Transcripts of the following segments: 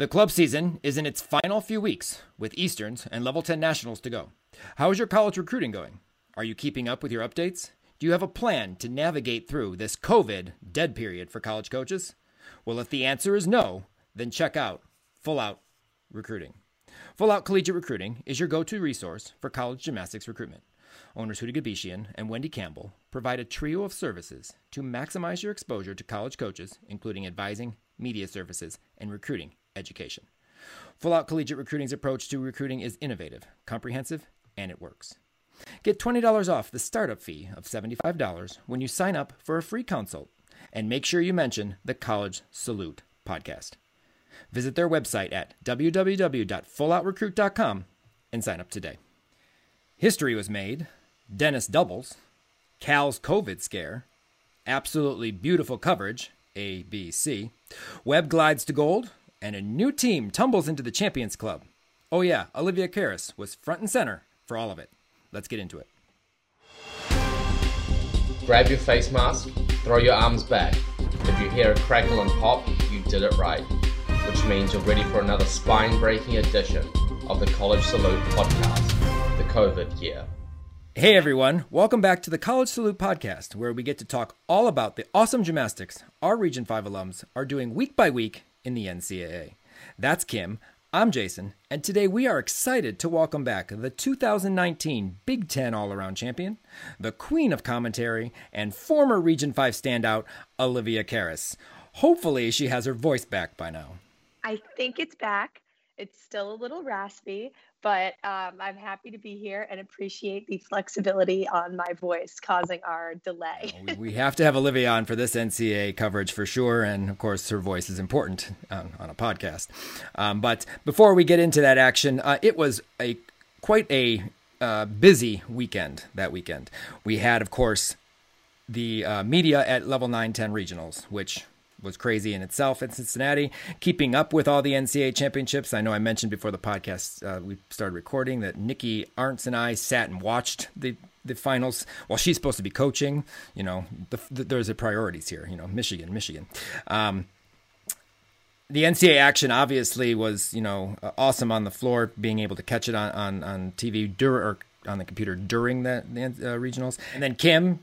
The club season is in its final few weeks, with Easterns and Level 10 Nationals to go. How is your college recruiting going? Are you keeping up with your updates? Do you have a plan to navigate through this COVID dead period for college coaches? Well, if the answer is no, then check out Full Out Recruiting. Full Out Collegiate Recruiting is your go to resource for college gymnastics recruitment. Owners Huda Gabishian and Wendy Campbell provide a trio of services to maximize your exposure to college coaches, including advising, media services, and recruiting education. Full Out Collegiate Recruiting's approach to recruiting is innovative, comprehensive, and it works. Get $20 off the startup fee of $75 when you sign up for a free consult, and make sure you mention the College Salute podcast. Visit their website at www.fulloutrecruit.com and sign up today. History was made, Dennis doubles, Cal's COVID scare, absolutely beautiful coverage, ABC, Webb glides to gold, and a new team tumbles into the Champions Club. Oh, yeah, Olivia Karas was front and center for all of it. Let's get into it. Grab your face mask, throw your arms back. If you hear a crackle and pop, you did it right, which means you're ready for another spine breaking edition of the College Salute podcast, the COVID year. Hey everyone, welcome back to the College Salute podcast, where we get to talk all about the awesome gymnastics our Region 5 alums are doing week by week in the NCAA. That's Kim. I'm Jason, and today we are excited to welcome back the 2019 Big Ten All Around Champion, the Queen of Commentary, and former Region 5 standout, Olivia Karas. Hopefully, she has her voice back by now. I think it's back. It's still a little raspy, but um, I'm happy to be here and appreciate the flexibility on my voice causing our delay. we, have to have Olivia on for this NCA coverage for sure, and of course, her voice is important on, on a podcast. Um, but before we get into that action, uh, it was a quite a uh, busy weekend that weekend. We had, of course, the uh, media at level 910 regionals, which was crazy in itself in Cincinnati. Keeping up with all the NCAA championships. I know I mentioned before the podcast uh, we started recording that Nikki Arntz and I sat and watched the the finals while she's supposed to be coaching. You know, the, the, there's a priorities here. You know, Michigan, Michigan. Um, the NCAA action obviously was you know awesome on the floor, being able to catch it on on, on TV dur- or on the computer during the, the uh, regionals, and then Kim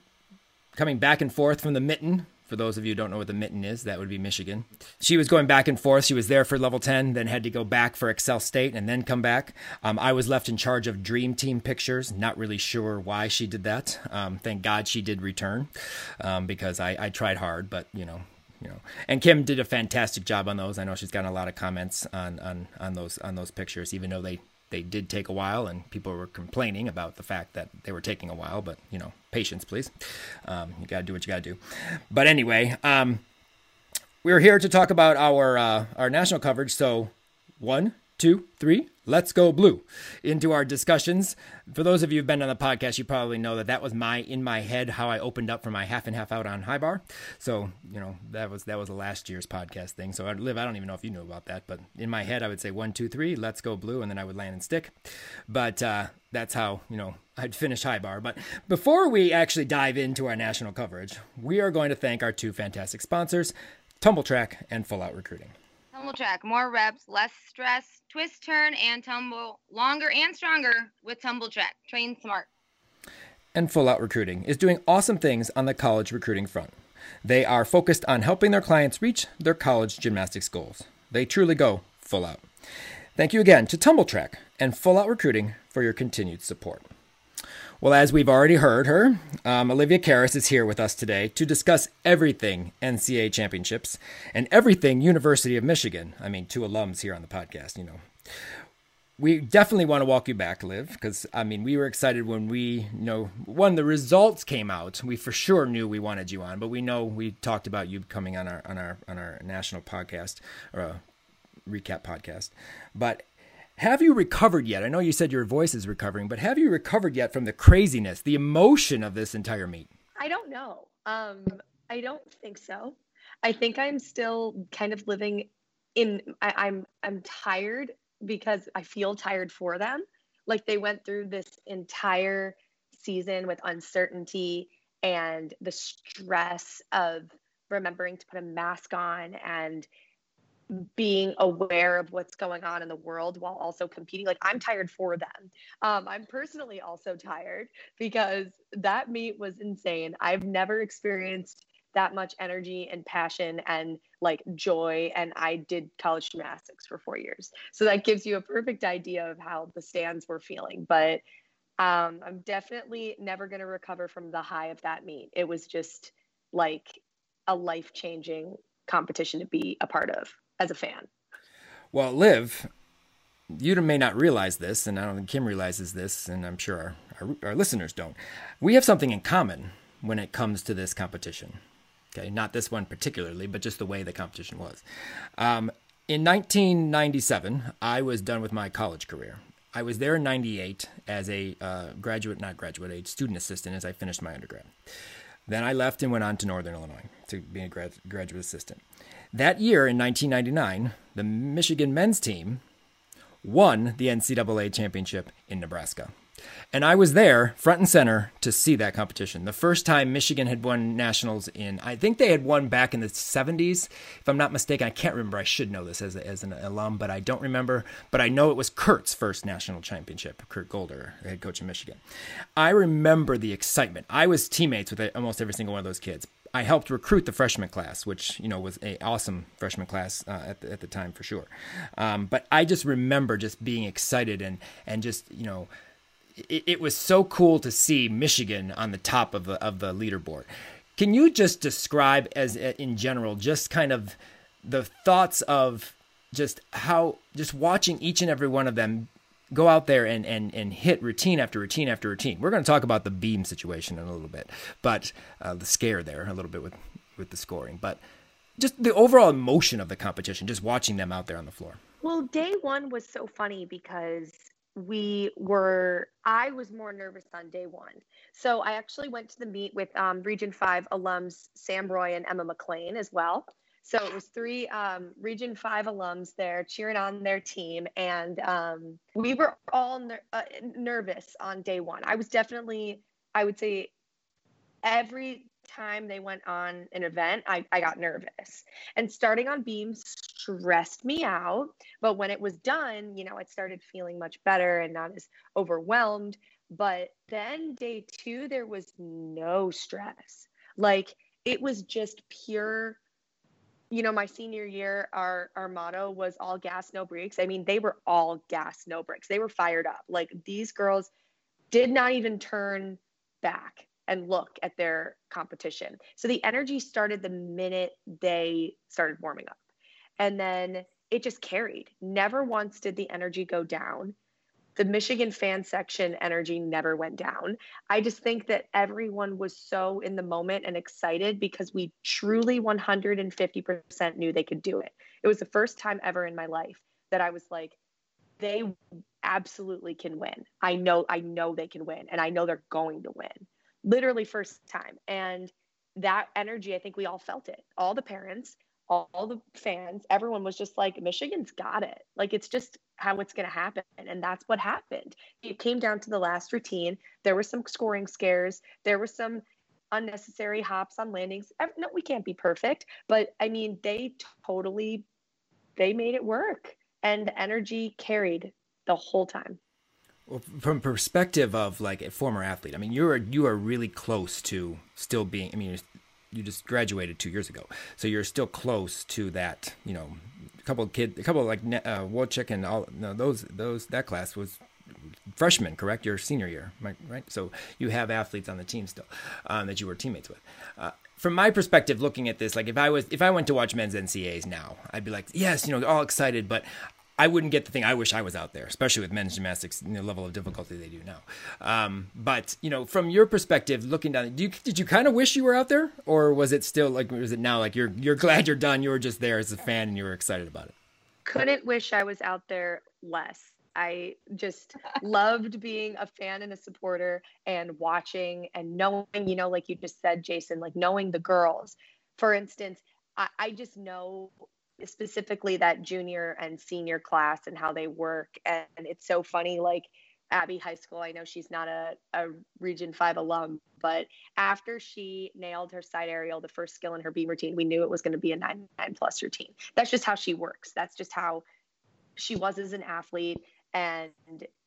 coming back and forth from the mitten for those of you who don't know what the mitten is, that would be Michigan. She was going back and forth. She was there for level 10, then had to go back for Excel State and then come back. Um, I was left in charge of Dream Team pictures. Not really sure why she did that. Um, thank God she did return um, because I, I tried hard, but you know, you know and kim did a fantastic job on those i know she's gotten a lot of comments on on on those on those pictures even though they they did take a while, and people were complaining about the fact that they were taking a while. But you know, patience, please. Um, you got to do what you got to do. But anyway, um, we're here to talk about our uh, our national coverage. So, one, two, three. Let's go blue into our discussions. For those of you who've been on the podcast, you probably know that that was my in my head how I opened up for my half and half out on high bar. So you know that was that was a last year's podcast thing. So I'd live. I don't even know if you knew about that, but in my head I would say one, two, three, let's go blue, and then I would land and stick. But uh, that's how you know I'd finish high bar. But before we actually dive into our national coverage, we are going to thank our two fantastic sponsors, Tumbl Trak and Full Out Recruiting. Tumbl Trak, more reps, less stress twist, turn, and tumble longer and stronger with Tumbl Trak. Train smart. And Full Out Recruiting is doing awesome things on the college recruiting front. They are focused on helping their clients reach their college gymnastics goals. They truly go full out. Thank you again to Tumbl Trak and Full Out Recruiting for your continued support. Well, as we've already heard her, um, Olivia Karas is here with us today to discuss everything NCAA championships and everything University of Michigan. I mean, two alums here on the podcast, you know. We definitely want to walk you back, Liv, because I mean, we were excited when we, you know, when the results came out. We for sure knew we wanted you on, but we know we talked about you coming on our on our on our national podcast or a recap podcast. But have you recovered yet? I know you said your voice is recovering, but have you recovered yet from the craziness, the emotion of this entire meet? I don't know. Um, I don't think so. I think I'm still kind of living in. I, I'm I'm tired because I feel tired for them. Like they went through this entire season with uncertainty and the stress of remembering to put a mask on and being aware of what's going on in the world while also competing. Like I'm tired for them. Um, I'm personally also tired because that meet was insane. I've never experienced that much energy and passion and like joy. And I did college gymnastics for four years. So that gives you a perfect idea of how the stands were feeling. But um, I'm definitely never going to recover from the high of that meet. It was just like a life changing competition to be a part of as a fan. Well, Liv, you may not realize this, and I don't think Kim realizes this, and I'm sure our, our, our listeners don't. We have something in common when it comes to this competition. Okay, not this one particularly, but just the way the competition was. Um, in 1997, I was done with my college career. I was there in 98 as a uh, graduate, not graduate, a student assistant as I finished my undergrad. Then I left and went on to Northern Illinois to be a grad, graduate assistant. That year in 1999, the Michigan men's team won the NCAA championship in Nebraska. And I was there front and center to see that competition. The first time Michigan had won nationals in, I think they had won back in the 70s, if I'm not mistaken. I can't remember. I should know this as, a, as an alum, but I don't remember. But I know it was Kurt's first national championship, Kurt Golder, head coach of Michigan. I remember the excitement. I was teammates with uh, almost every single one of those kids. I helped recruit the freshman class, which you know was a awesome freshman class uh, at the, at the time for sure. Um, but I just remember just being excited and and just you know it, it was so cool to see Michigan on the top of the of the leaderboard. Can you just describe as in general just kind of the thoughts of just how just watching each and every one of them go out there and, and, and hit routine after routine after routine. We're going to talk about the beam situation in a little bit, but uh, the scare there a little bit with, with the scoring, but just the overall emotion of the competition, just watching them out there on the floor. Well, day one was so funny because we were i was more nervous on day one so i actually went to the meet with um, region 5 alums sam roy and emma mclean as well so it was three um, region 5 alums there cheering on their team and um, we were all ner- uh, nervous on day one i was definitely i would say every time they went on an event, I, I got nervous. And starting on beam stressed me out. But when it was done, you know, I started feeling much better and not as overwhelmed. But then day two, there was no stress. Like it was just pure you know my senior year our our motto was all gas no brakes i mean they were all gas no brakes they were fired up like these girls did not even turn back and look at their competition. So the energy started the minute they started warming up. And then it just carried. Never once did the energy go down. The Michigan fan section energy never went down. I just think that everyone was so in the moment and excited because we truly 150% knew they could do it. It was the first time ever in my life that I was like, they absolutely can win. I know, I know they can win, and I know they're going to win literally first time. And that energy, I think we all felt it. All the parents, all, the fans, everyone was just like, Michigan's got it. Like it's just how it's going to happen. And that's what happened. It came down to the last routine. There were some scoring scares. There were some unnecessary hops on landings. No, we can't be perfect, but I mean, they totally they made it work and the energy carried the whole time. Well, from perspective of like a former athlete, I mean, you're you are really close to still being. I mean, you just graduated two years ago, so you're still close to that. You know, couple of kids, a couple of like uh, Wojcik and all no, those those that class was freshman, correct? Your senior year, right? So you have athletes on the team still um, that you were teammates with. Uh, from my perspective, looking at this, like if I was if I went to watch men's NCAs now, I'd be like, yes, you know, all excited, but I wouldn't get the thing. I wish I was out there, especially with men's gymnastics, and the level of difficulty they do now. Um, but you know, from your perspective, looking down, do you, did you kind of wish you were out there, or was it still like, was it now like you're you're glad you're done? You were just there as a fan and you were excited about it. Couldn't wish I was out there less. I just loved being a fan and a supporter and watching and knowing, you know, like you just said, Jason, like knowing the girls. For instance, I, I just know specifically that junior and senior class and how they work and it's so funny like Abby Heiskell. I know she's not a, a Region 5 alum, but after she nailed her side aerial, the first skill in her beam routine, we knew it was going to be a 9 9 plus routine. That's just how she works. That's just how she was as an athlete. And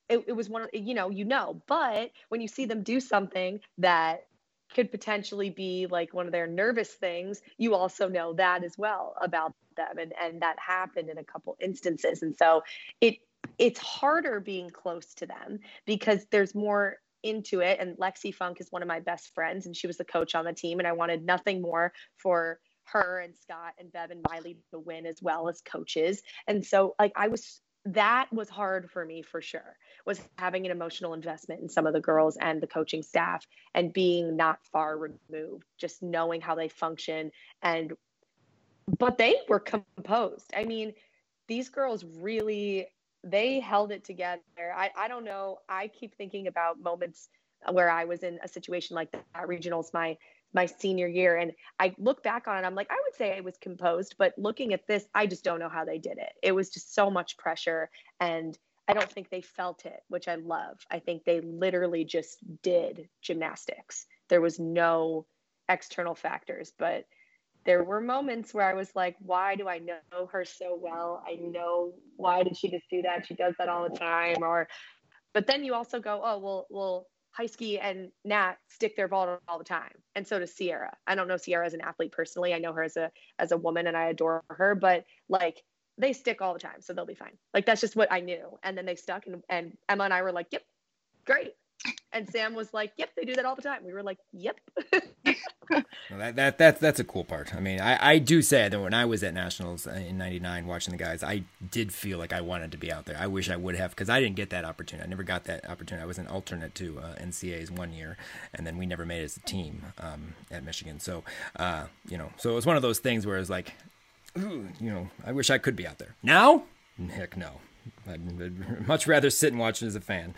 it, it was one of, you know, you know, but when you see them do something that could potentially be like one of their nervous things, you also know that as well about them. And, and that happened in a couple instances. And so it, it's harder being close to them because there's more into it. And Lexi Funk is one of my best friends, and she was the coach on the team. And I wanted nothing more for her and Scott and Bev and Miley to win as well as coaches. And so, like, I was that was hard for me for sure was having an emotional investment in some of the girls and the coaching staff and being not far removed just knowing how they function and but they were composed i mean these girls really they held it together. I, I don't know. I keep thinking about moments where I was in a situation like that regionals my my senior year and I look back on it I'm like I would say I was composed but looking at this I just don't know how they did it. It was just so much pressure and I don't think they felt it, which I love. I think they literally just did gymnastics. There was no external factors, but there were moments where I was like, why do I know her so well? I know why did she just do that? She does that all the time. Or, but then you also go, oh, well, well, Heisky and Nat stick their ball all the time, and so does Sierra. I don't know Sierra as an athlete personally. I know her as a as a woman, and I adore her. But like they stick all the time, so they'll be fine. Like that's just what I knew. And then they stuck, and and Emma and I were like, yep, great. And Sam was like, "Yep, they do that all the time." We were like, "Yep." well, that that that's that's a cool part. I mean, I, I do say that when I was at nationals in '99 watching the guys, I did feel like I wanted to be out there. I wish I would have because I didn't get that opportunity. I never got that opportunity. I was an alternate to uh, NCAA's one year, and then we never made it as a team um, at Michigan. So, uh, you know, so it was one of those things where it was like, ooh, you know, I wish I could be out there. Now, heck no. I'd much rather sit and watch it as a fan.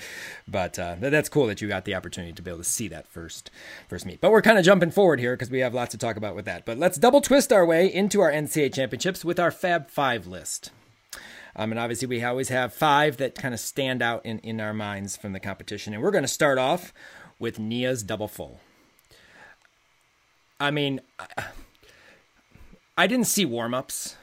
But uh, that's cool that you got the opportunity to be able to see that first first meet. But we're kind of jumping forward here because we have lots to talk about with that. But let's double twist our way into our NCAA championships with our Fab Five list. Um, and obviously, we always have five that kind of stand out in, in our minds from the competition. And we're going to start off with Nia's double full. I mean, I, I didn't see warm ups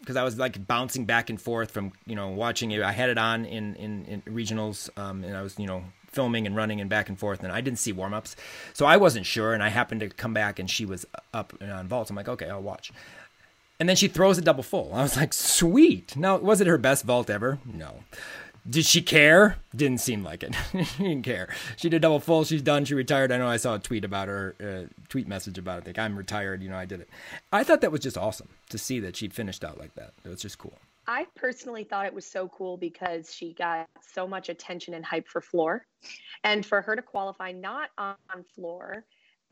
because I was like bouncing back and forth from you know watching it. I had it on in in, in regionals, um, and I was you know filming and running and back and forth, and I didn't see warm ups, so I wasn't sure. And I happened to come back, and she was up and on vaults. I'm like, okay, I'll watch. And then she throws a double full. I was like, sweet. Now, was it her best vault ever? No. Did she care? Didn't seem like it. she didn't care. She did double full. She's done. She retired. I know I saw a tweet about her, uh, tweet message about it. Like, I'm retired. You know, I did it. I thought that was just awesome to see that she finished out like that. It was just cool. I personally thought it was so cool because she got so much attention and hype for floor. And for her to qualify not on floor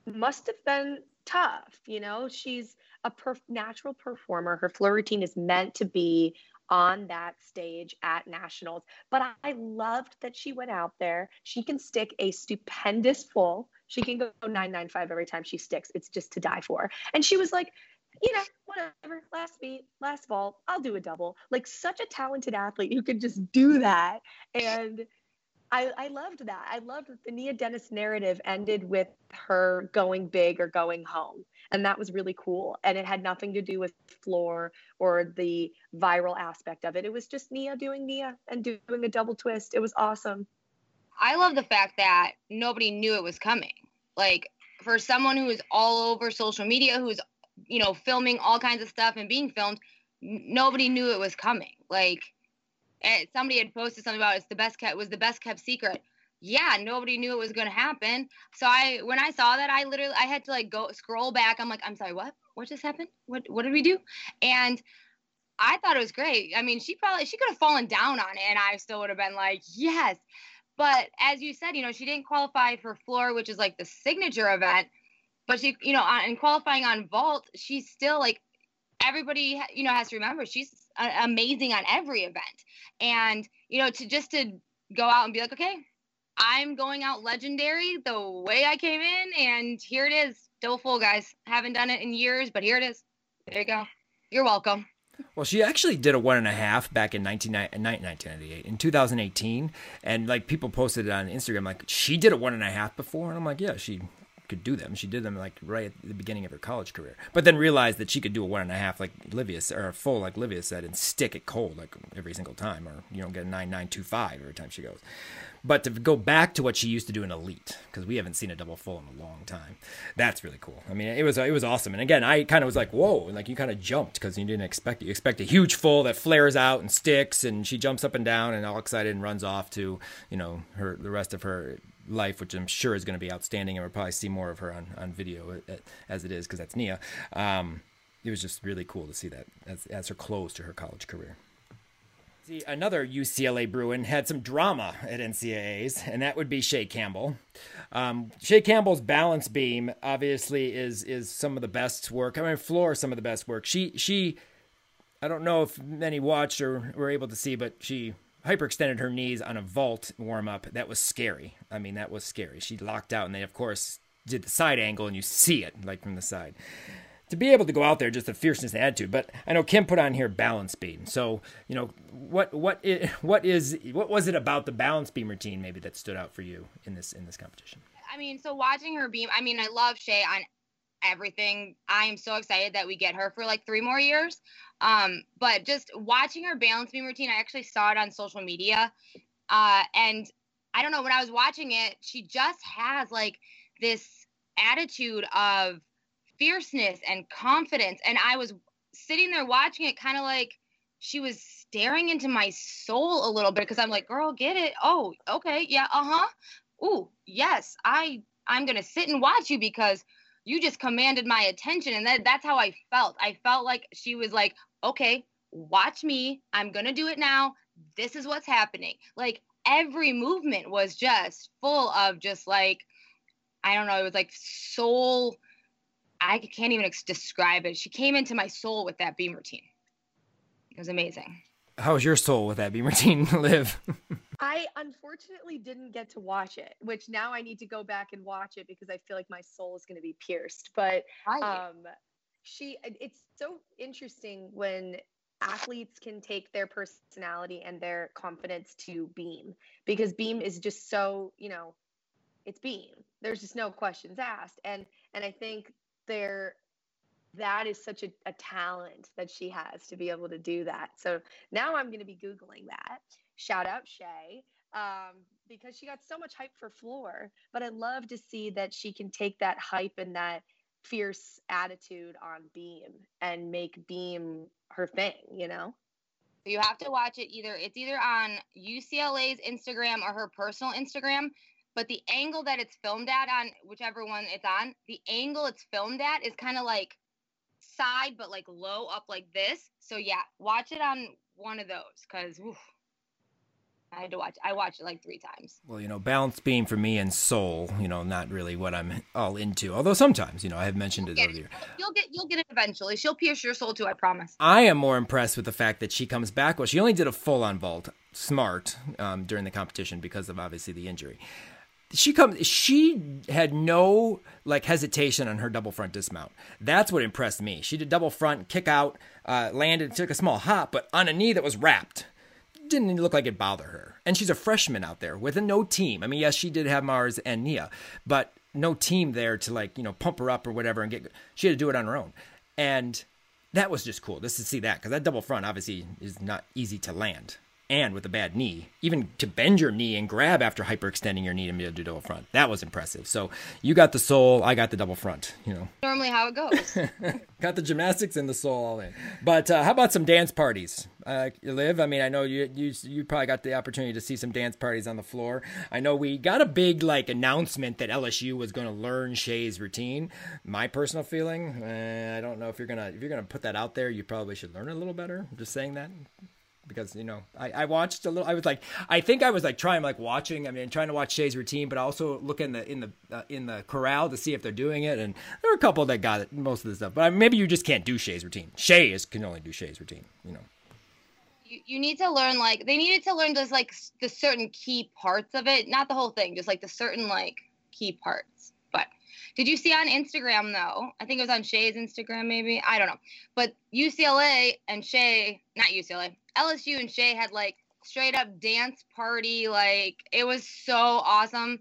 must have been tough. You know, she's a perf- natural performer. Her floor routine is meant to be on that stage at nationals. But I loved that she went out there. She can stick a stupendous full. She can go 995 every time she sticks. It's just to die for. And she was like, you know, whatever, last beat, last vault, I'll do a double. Like such a talented athlete who could just do that. And I, I loved that. I loved that the Nia Dennis narrative ended with her going big or going home. And that was really cool. And it had nothing to do with floor or the viral aspect of it. It was just Nia doing Nia and doing a double twist. It was awesome. I love the fact that nobody knew it was coming. Like for someone who is all over social media, who's, you know, filming all kinds of stuff and being filmed, nobody knew it was coming. Like, and somebody had posted something about it's the best kept was the best kept secret yeah nobody knew it was going to happen. So i when i saw that i literally i had to like go scroll back. I'm like i'm sorry what? What just happened? What what did we do? And i thought it was great. I mean she probably she could have fallen down on it and i still would have been like yes. But as you said you know she didn't qualify for floor which is like the signature event. But she you know in qualifying on vault she's still like everybody you know has to remember she's uh, amazing on every event. And you know to just to go out and be like okay i'm going out legendary the way i came in and here it is double full guys haven't done it in years but here it is there you go you're welcome Well, she actually did a one and a half back in 1998, uh, in 2018. And like people posted it on Instagram, like she did a one and a half before. And I'm like, yeah, she could do them. She did them like right at the beginning of her college career, but then realized that she could do a one and a half like Livia or a full like Livia said and stick it cold like every single time, or you know get a nine nine two five every time she goes. But to go back to what she used to do in Elite, because we haven't seen a double full in a long time, that's really cool. I mean, it was it was awesome. And again, I kind of was like, whoa, like you kind of jumped because you didn't expect. You expect a huge full that flares out and sticks, and she jumps up and down and all excited and runs off to you know her the rest of her life, which I'm sure is going to be outstanding, and we'll probably see more of her on, on video as it is because that's Nia. Um, it was just really cool to see that as, as her close to her college career. See, another UCLA Bruin had some drama at NCAAs, and that would be Chae Campbell. Um, Chae Campbell's balance beam obviously is is some of the best work. I mean, floor some of the best work. She she, I don't know if many watched or were able to see, but she hyperextended her knees on a vault warm up. That was scary. I mean, that was scary. She locked out, and they of course did the side angle, and you see it like from the side to be able to go out there, just the fierceness and attitude. But I know Kim put on here balance beam. So you know what what is, what is what was it about the balance beam routine maybe that stood out for you in this in this competition? I mean, so watching her beam. I mean, I love Chae on everything. I am so excited that we get her for like three more years. Um, but just watching her balance beam routine, I actually saw it on social media. Uh, and I don't know, when I was watching it, she just has like this attitude of fierceness and confidence. And I was sitting there watching it kind of like she was staring into my soul a little bit because I'm like, girl, get it. Oh, okay. Yeah. Uh-huh. Ooh, yes. I I'm gonna sit and watch you because you just commanded my attention. And that that's how I felt. I felt like she was like, okay, watch me. I'm gonna do it now. This is what's happening. Like every movement was just full of just like, I don't know, it was like soul I can't even describe it. She came into my soul with that beam routine. It was amazing. How was your soul with that beam routine, Liv? I unfortunately didn't get to watch it, which now I need to go back and watch it because I feel like my soul is going to be pierced. But um, she, it's so interesting when athletes can take their personality and their confidence to beam because beam is just so, you know, it's beam. There's just no questions asked. And and I think there that is such a, a talent that she has to be able to do that. So now I'm going to be Googling that. Shout out Chae um, because she got so much hype for floor. But I love to see that she can take that hype and that fierce attitude on Beam and make Beam her thing, you know? You have to watch it either, it's either on UCLA's Instagram or her personal Instagram but the angle that it's filmed at on whichever one it's on, the angle it's filmed at is kind of like side but like low up like this. So yeah, watch it on one of those because I had to watch. I watched it like three times. Well, you know, balance beam for me and soul, you know, not really what I'm all into. Although sometimes, you know, I have mentioned it earlier. You'll get you'll get it eventually. She'll pierce your soul too. I promise. I am more impressed with the fact that she comes back. Well, she only did a full on vault, smart, um, during the competition because of obviously the injury she comes she had no like hesitation on her double front dismount. That's what impressed me. She did double front kick out uh, landed took a small hop but on a knee that was wrapped. Didn't look like it bothered her. And she's a freshman out there with a no team. I mean yes she did have mars and nia but no team there to like you know pump her up or whatever and get she had to do it on her own. And that was just cool just to see that because that double front obviously is not easy to land and with a bad knee, even to bend your knee and grab after hyperextending your knee to do double front. That was impressive. So you got the sole, I got the double front. You know, normally how it goes. got the gymnastics and the sole all in. But uh, how about some dance parties? Uh, Liv, I mean, I know you you you probably got the opportunity to see some dance parties on the floor. I know we got a big like announcement that LSU was going to learn Chae's routine. My personal feeling, uh, I don't know if you're gonna if you're gonna put that out there, you probably should learn it a little better. I'm just saying that because you know I, I watched a little. I was like I think I was like trying like watching. I mean trying to watch Chae's routine, but also look in the in the uh, in the corral to see if they're doing it. And there were a couple that got it most of the stuff, but maybe you just can't do Chae's routine. Chae is can only do Chae's routine. You know. You, you need to learn like they needed to learn just like the certain key parts of it, not the whole thing, just like the certain like key parts. Did you see on Instagram though? I think it was on Chae's Instagram, maybe. I don't know. But UCLA and Chae, not UCLA, LSU and Chae had like straight up dance party. Like it was so awesome.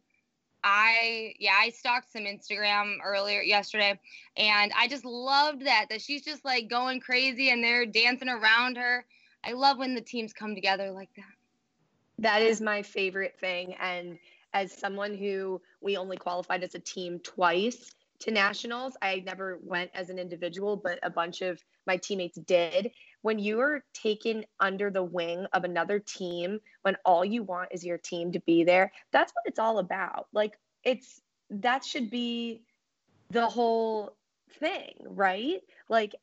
I yeah, I stalked some Instagram earlier yesterday and I just loved that that she's just like going crazy and they're dancing around her. I love when the teams come together like that. That is my favorite thing and as someone who we only qualified as a team twice to nationals, I never went as an individual, but a bunch of my teammates did. When you are taken under the wing of another team, when all you want is your team to be there, that's what it's all about. Like, it's that should be the whole thing, right? Like,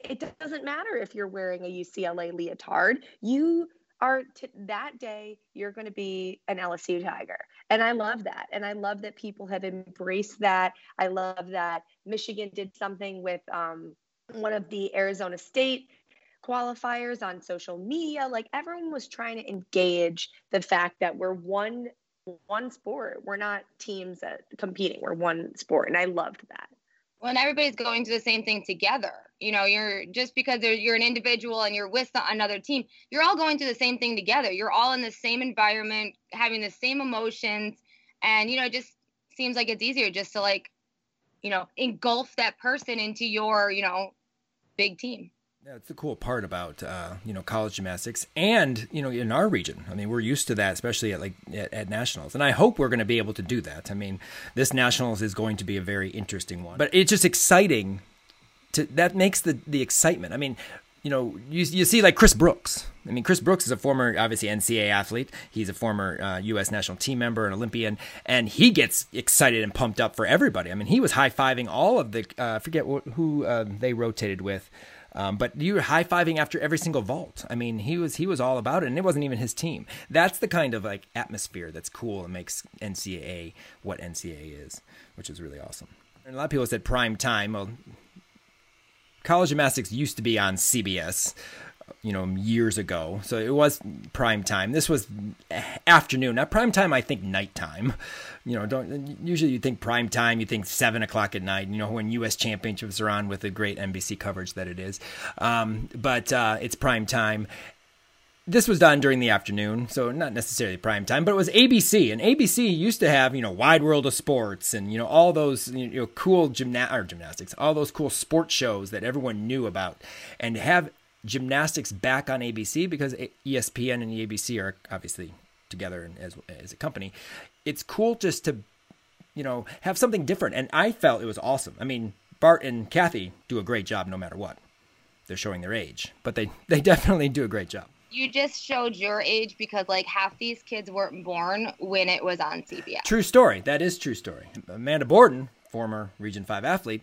it doesn't matter if you're wearing a UCLA leotard. You are t- that day you're going to be an LSU Tiger. And I love that. And I love that people have embraced that. I love that Michigan did something with um, one of the Arizona State qualifiers on social media. Like everyone was trying to engage the fact that we're one one sport. We're not teams that competing. We're one sport. And I loved that when everybody's going through the same thing together you know you're just because you're an individual and you're with another team you're all going through the same thing together. You're all in the same environment having the same emotions. And you know it just seems like it's easier just to like you know engulf that person into your you know big team that's the cool part about uh, you know college gymnastics, and you know in our region. I mean, we're used to that, especially at like at, at nationals, and I hope we're going to be able to do that. I mean, this nationals is going to be a very interesting one, but it's just exciting. To that makes the the excitement. I mean, you know, you you see like Chris Brooks. I mean, Chris Brooks is a former, obviously NCAA athlete. He's a former uh, U.S. national team member, an Olympian, and he gets excited and pumped up for everybody. I mean, he was high fiving all of the. Uh, forget who uh, they rotated with. Um, but you were high fiving after every single vault. I mean, he was he was all about it, and it wasn't even his team. That's the kind of like atmosphere that's cool and makes NCAA what NCAA is, which is really awesome. And a lot of people said prime time. Well, college gymnastics used to be on CBS, you know, years ago. So it was prime time. This was afternoon. Not prime time, I think nighttime. You know, don't usually you think prime time, you think seven o'clock at night. You know, when U.S. championships are on with the great NBC coverage that it is. Um, but uh, it's prime time. This was done during the afternoon, so not necessarily prime time, but it was ABC, and ABC used to have you know Wide World of Sports and you know all those you know cool gymna- gymnastics, all those cool sports shows that everyone knew about, and have gymnastics back on ABC because ESPN and the ABC are obviously together as as a company. It's cool just to you know have something different, and I felt it was awesome. I mean, Bart and Kathy do a great job no matter what. They're showing their age, but they they definitely do a great job. You just showed your age because like half these kids weren't born when it was on CBS. True story. That is true story. Amanda Borden, former Region 5 athlete,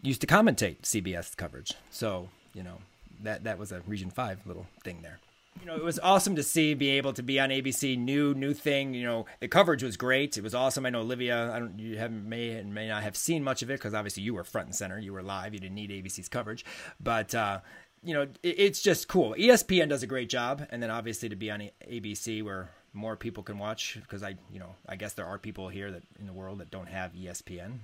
used to commentate CBS coverage. So, you know, that that was a Region Five little thing there. You know, it was awesome to see be able to be on ABC, new new thing. You know, the coverage was great. It was awesome. I know Olivia, I don't you haven't may and may not have seen much of it because obviously you were front and center. You were live. You didn't need ABC's coverage, but. uh you know, it, it's just cool. ESPN does a great job, and then obviously to be on ABC where more people can watch because I, you know, I guess there are people here that in the world that don't have ESPN.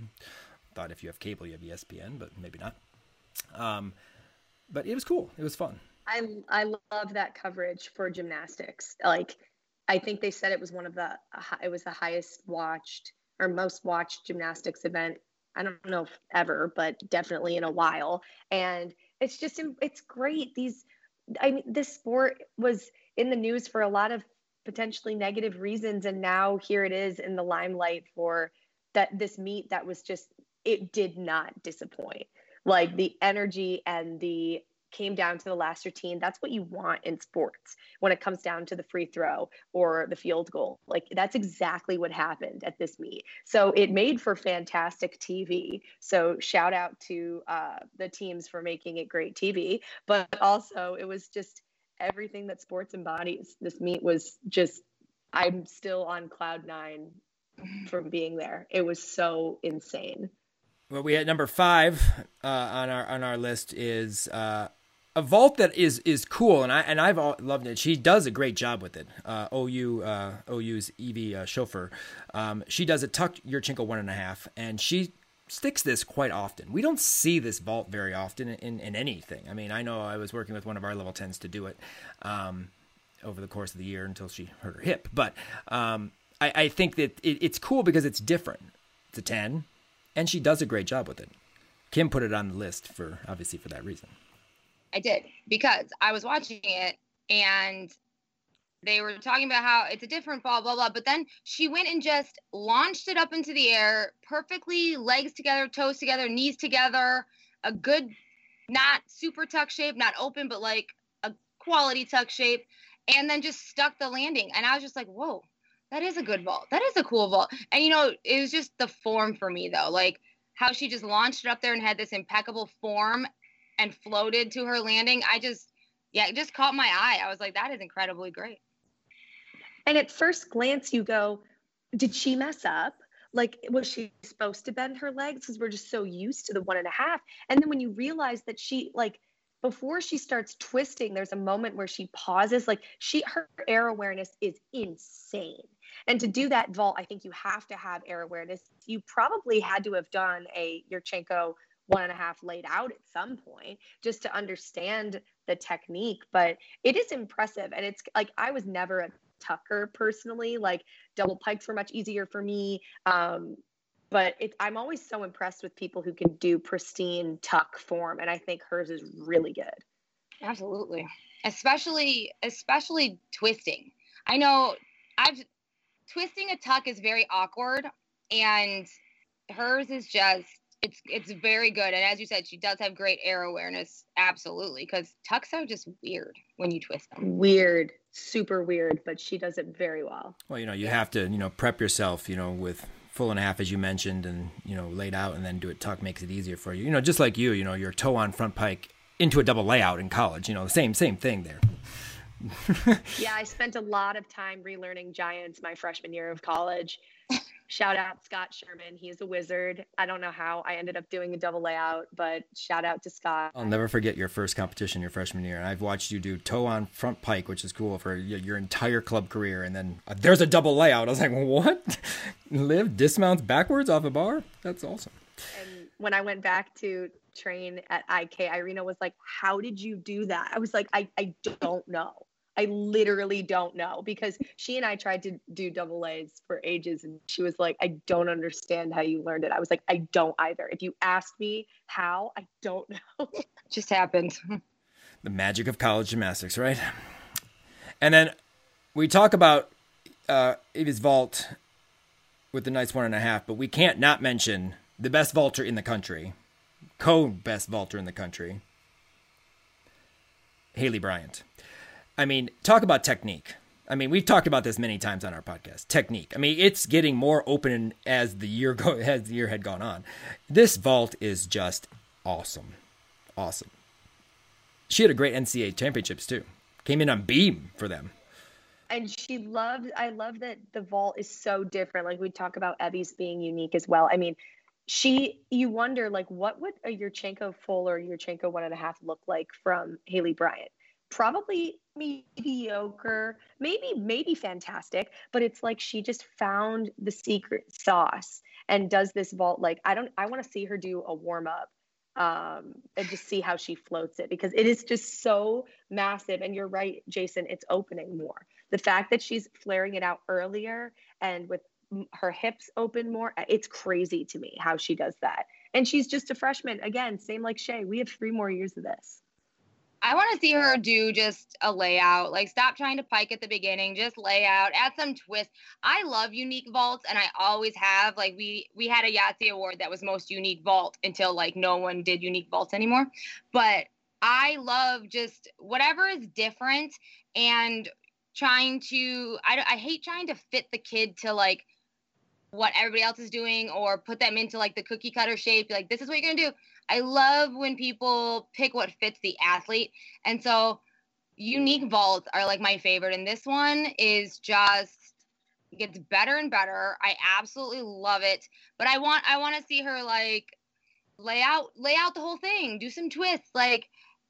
Thought if you have cable, you have ESPN, but maybe not. Um, but it was cool. It was fun. I I love that coverage for gymnastics. Like I think they said it was one of the it was the highest watched or most watched gymnastics event. I don't know if ever, but definitely in a while. And it's just it's great. These I mean this sport was in the news for a lot of potentially negative reasons and now here it is in the limelight for that this meet that was just it did not disappoint like the energy and the came down to the last routine. That's what you want in sports when it comes down to the free throw or the field goal. Like that's exactly what happened at this meet. So it made for fantastic TV. So shout out to uh, the teams for making it great TV. But also, it was just everything that sports embodies. This meet was just, I'm still on cloud nine from being there. It was so insane. Well, we had number five uh, on our on our list is uh, a vault that is is cool, and I and I've loved it. She does a great job with it. Uh, OU uh, OU's Evie uh, Schoepfer, um, she does a tuck Yurchenko one and a half, and she sticks this quite often. We don't see this vault very often in, in anything. I mean, I know I was working with one of our level 10s to do it um, over the course of the year until she hurt her hip. But um, I, I, think that it, it's cool because it's different. It's a 10, and she does a great job with it. Kim put it on the list for obviously for that reason. I did because I was watching it and they were talking about how it's a different ball, blah, blah. But then she went and just launched it up into the air perfectly, legs together, toes together, knees together, a good, not super tuck shape, not open, but like a quality tuck shape, and then just stuck the landing. And I was just like, whoa, that is a good vault. That is a cool vault. And, you know, it was just the form for me, though. Like how she just launched it up there and had this impeccable form and floated to her landing. I just, yeah, it just caught my eye. I was like, that is incredibly great. And at first glance, you go, did she mess up? Like, was she supposed to bend her legs? Because we're just so used to the one and a half. And then when you realize that she, like, before she starts twisting, there's a moment where she pauses. Like, she, her air awareness is insane. And to do that vault, I think you have to have air awareness. You probably had to have done a Yurchenko one and a half laid out at some point just to understand the technique. But it is impressive. And it's like, I was never a Tucker personally. Like double pikes were much easier for me. Um, but it, I'm always so impressed with people who can do pristine tuck form, and I think hers is really good. Absolutely, especially especially twisting. I know I've twisting a tuck is very awkward, and hers is just it's it's very good. And as you said, she does have great air awareness, absolutely, because tucks are just weird when you twist them. Weird super weird, but she does it very well. Well, you know, you have to, you know, prep yourself, you know, with full and a half as you mentioned and, you know, laid out and then do it tuck makes it easier for you. You know, just like you, you know, your toe on front pike into a double layout in college, you know, the same same thing there. yeah, I spent a lot of time relearning giants my freshman year of college shout out Scott Sherman. He's a wizard. I don't know how I ended up doing a double layout, but shout out to Scott. I'll never forget your first competition your freshman year. And I've watched you do toe on front pike, which is cool for your entire club career. And then uh, there's a double layout. I was like, what? Liv dismounts backwards off a bar? That's awesome. And when I went back to train at IK, Irina was like, how did you do that? I was like, I, I don't know. I literally don't know because she and I tried to do double A's for ages and she was like, I don't understand how you learned it. I was like, I don't either. If you asked me how, I don't know. Just happened. The magic of college gymnastics, right? And then we talk about uh, Evie's vault with the nice one and a half, but we can't not mention the best vaulter in the country, co best vaulter in the country, Haleigh Bryant. I mean, talk about technique. I mean, we've talked about this many times on our podcast. Technique. I mean, it's getting more open as the year go as the year had gone on. This vault is just awesome, awesome. She had a great NCAA championships too. Came in on beam for them. And she loved. I love that the vault is so different. Like we talk about Evie's being unique as well. I mean, she. You wonder like what would a Yurchenko full or Yurchenko one and a half look like from Haleigh Bryant probably mediocre, maybe maybe fantastic, but it's like she just found the secret sauce and does this vault like I don't I want to see her do a warm up um and just see how she floats it because it is just so massive and you're right Jason it's opening more. The fact that she's flaring it out earlier and with her hips open more it's crazy to me how she does that. And she's just a freshman again, same like Chae. We have 3 more years of this. I want to see her do just a layout. Like, stop trying to pike at the beginning. Just lay out, add some twist. I love unique vaults, and I always have. Like, we we had a Yahtzee award that was most unique vault until like no one did unique vaults anymore. But I love just whatever is different and trying to. I I hate trying to fit the kid to like what everybody else is doing or put them into like the cookie cutter shape. Like, this is what you're gonna do I love when people pick what fits the athlete. And so unique vaults are like my favorite. And this one is just gets better and better. I absolutely love it. But I want I want to see her like lay out lay out the whole thing, do some twists, like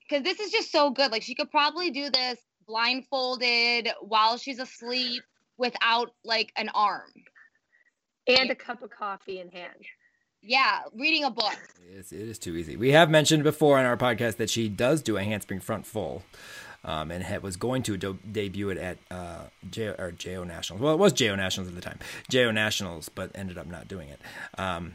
because this is just so good. Like she could probably do this blindfolded while she's asleep without like an arm and a cup of coffee in hand yeah, reading a book. It's, it is too easy. We have mentioned before on our podcast that she does do a handspring front full. Um, and had, was going to do, debut it at uh, J, or JO Nationals. Well, it was JO Nationals at the time, JO Nationals, but ended up not doing it. Um,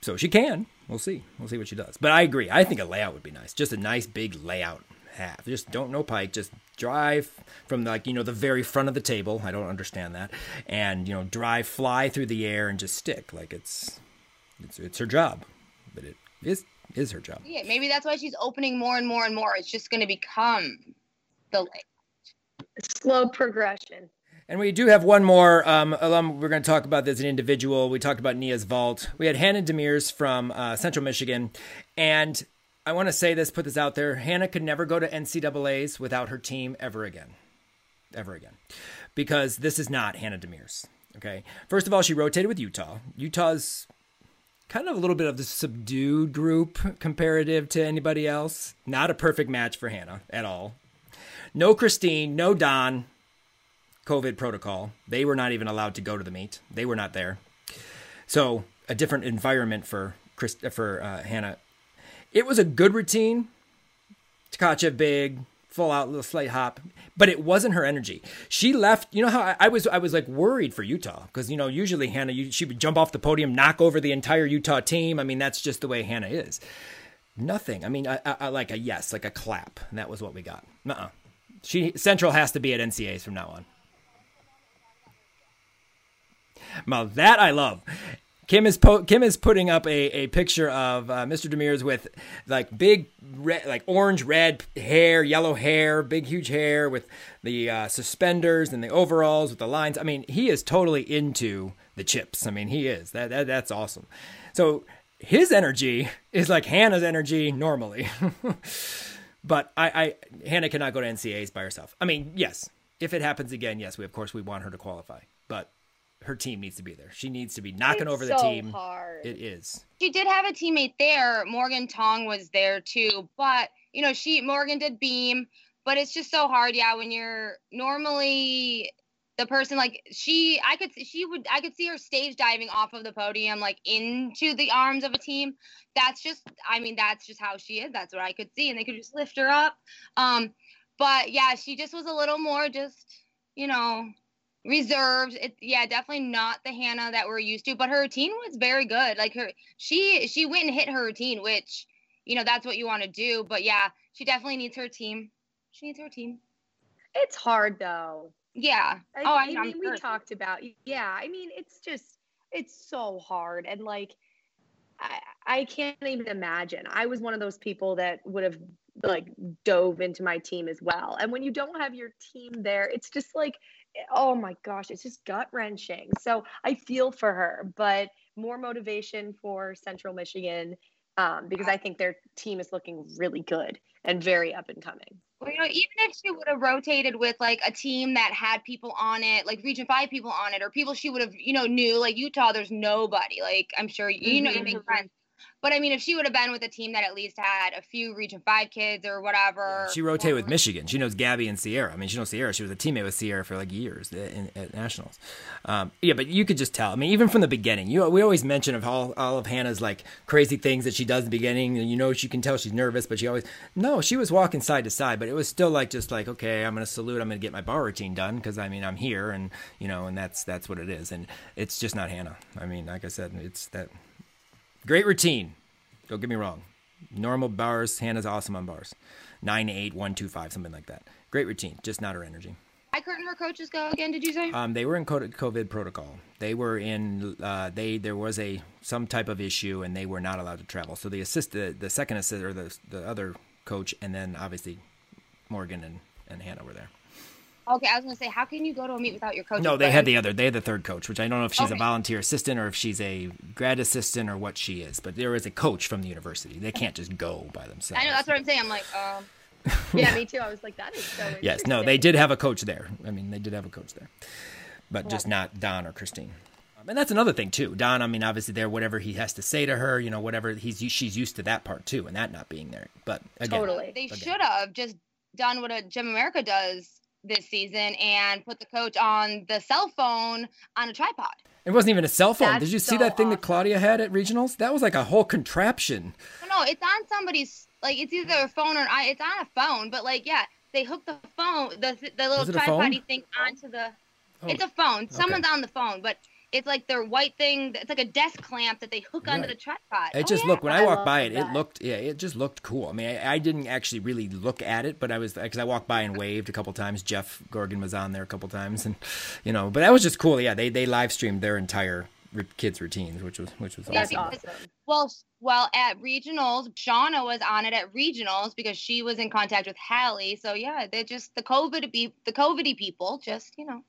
so she can. We'll see. We'll see what she does. But I agree. I think a layout would be nice. Just a nice big layout half. Just don't know pike. Just drive from like you know the very front of the table. I don't understand that. And you know drive fly through the air and just stick like it's it's it's her job. But it is is her job. Yeah, maybe that's why she's opening more and more and more. It's just going to become the. Slow progression. And we do have one more um, alum. We're going to talk about this an individual. We talked about Nia's vault. We had Hannah Demers from uh, Central Michigan, and I want to say this, put this out there. Hannah could never go to NCAA's without her team ever again, ever again, because this is not Hannah Demers. Okay, first of all, she rotated with Utah. Utah's kind of a little bit of the subdued group comparative to anybody else. Not a perfect match for Hannah at all. No Christine, no Don. COVID protocol. They were not even allowed to go to the meet. They were not there. So a different environment for Chris, for uh, Hannah. It was a good routine. Tkachev big, full out little slight hop, but it wasn't her energy. She left. You know how I, I was? I was like worried for Utah because you know usually Hannah you, she would jump off the podium, knock over the entire Utah team. I mean that's just the way Hannah is. Nothing. I mean, I, I, like a yes, like a clap. And that was what we got. uh-uh She Central has to be at NCAs from now on. Well, that I love. Kim is po- Kim is putting up a, a picture of uh, Mr. Demers with like big red, like orange red hair, yellow hair, big huge hair with the uh, suspenders and the overalls with the lines. I mean, he is totally into the chips. I mean, he is that, that that's awesome. So his energy is like Hannah's energy normally, but I, I Hannah cannot go to NCAs by herself. I mean, yes, if it happens again, yes, we of course we want her to qualify, but her team needs to be there. She needs to be knocking it's over the team. Hard. It is. She did have a teammate there. Morgan Tong was there too, but you know, she Morgan did beam, but it's just so hard. Yeah, when you're normally the person like she I could she would I could see her stage diving off of the podium like into the arms of a team. That's just I mean that's just how she is. That's what I could see and they could just lift her up. Um but yeah, she just was a little more just, you know, reserved. It, yeah, definitely not the Hannah that we're used to, but her routine was very good. Like her, she she went and hit her routine, which you know that's what you want to do. But yeah, she definitely needs her team. She needs her team. It's hard though. Yeah. I, oh, I, I mean, we talked about. Yeah, I mean, it's just it's so hard, and like, I I can't even imagine. I was one of those people that would have like dove into my team as well, and when you don't have your team there, it's just like oh my gosh, it's just gut wrenching. So I feel for her, but more motivation for Central Michigan um, because I think their team is looking really good and very up and coming. Well, you know, even if she would have rotated with like a team that had people on it, like Region Five people on it, or people she would have, you know, knew, like Utah, there's nobody. Like I'm sure you know, you make friends. But I mean, if she would have been with a team that at least had a few Region Five kids or whatever, She rotated with Michigan. She knows Gabby and Sierra. I mean, she knows Sierra. She was a teammate with Sierra for like years in, at nationals. Um, yeah, but you could just tell. I mean, even from the beginning, you we always mention of all, all of Hannah's like crazy things that she does in the beginning, and you know she can tell she's nervous, but she always no, she was walking side to side, but it was still like just like okay, I'm gonna salute, I'm gonna get my bar routine done because I mean I'm here, and you know, and that's that's what it is, and it's just not Hannah. I mean, like I said, it's that great routine. Don't get me wrong. Normal bars, Hannah's awesome on bars. Nine, eight, one, two, five, something like that. Great routine, just not her energy. why couldn't her coaches go again? Did you say? Um, they were in COVID protocol. They were in. Uh, they there was a some type of issue, and they were not allowed to travel. So the assist, the, the second assist, or the the other coach, and then obviously Morgan and, and Hannah were there. Okay, I was gonna say, how can you go to a meet without your coach? No, they had the other. They had the third coach, which I don't know if she's a volunteer assistant or if she's a grad assistant or what she is. But there is a coach from the university. They can't just go by themselves. I know that's what I'm saying. I'm like, um, Yeah, me too. I was like, that is so Yes, no, they did have a coach there. I mean, they did have a coach there, but just not Don or Christine. Um, and that's another thing too. Don, I mean, obviously there, whatever he has to say to her, you know, whatever he's she's used to that part too, and that not being there. But again, Totally. they should have just done what a Gym America does this season and put the coach on the cell phone on a tripod. It wasn't even a cell phone. That's Did you see that thing that. Claudia had at regionals? That was like a whole contraption. No, it's on somebody's like it's either a phone or I. It's on a phone, but like yeah, they hook the phone, the the little Is it a phone? thing onto the. Oh, It's a phone. Someone's on the phone, but it's like their white thing. It's like a desk clamp that they hook onto the tripod. It Oh, just yeah. looked when I, I walked by it. love It looked yeah, it just looked cool. I mean, I, I didn't actually really look at it, but I was because I walked by and waved a couple times. Jeff Gorgon was on there a couple times, and you know, but that was just cool. Yeah, they they live streamed their entire kids' routines, which was which was Yeah, awesome. Because- Well, well, at regionals, Shauna was on it at regionals because she was in contact with Hallie. So yeah, they're just the COVID be the COVIDy people. Just you know.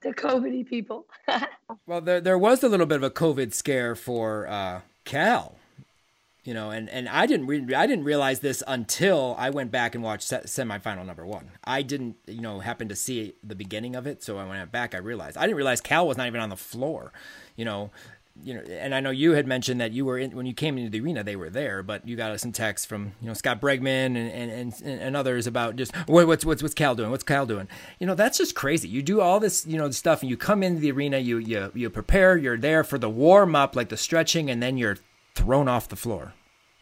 The COVIDy people. Well, there there was a little bit of a COVID scare for uh, Cal, you know, and, and I didn't re- I didn't realize this until I went back and watched se- semifinal number one. I didn't you know happen to see the beginning of it, so when I went back, I realized I didn't realize Cal was not even on the floor, you know. You know, and I know you had mentioned that you were in when you came into the arena, they were there, but you got some texts from you know Scott Bregman and and, and, and others about just what, what's what's what's Cal doing? What's Cal doing? You know, that's just crazy. You do all this you know stuff, and you come into the arena, you you you prepare, you're there for the warm up, like the stretching, and then you're thrown off the floor.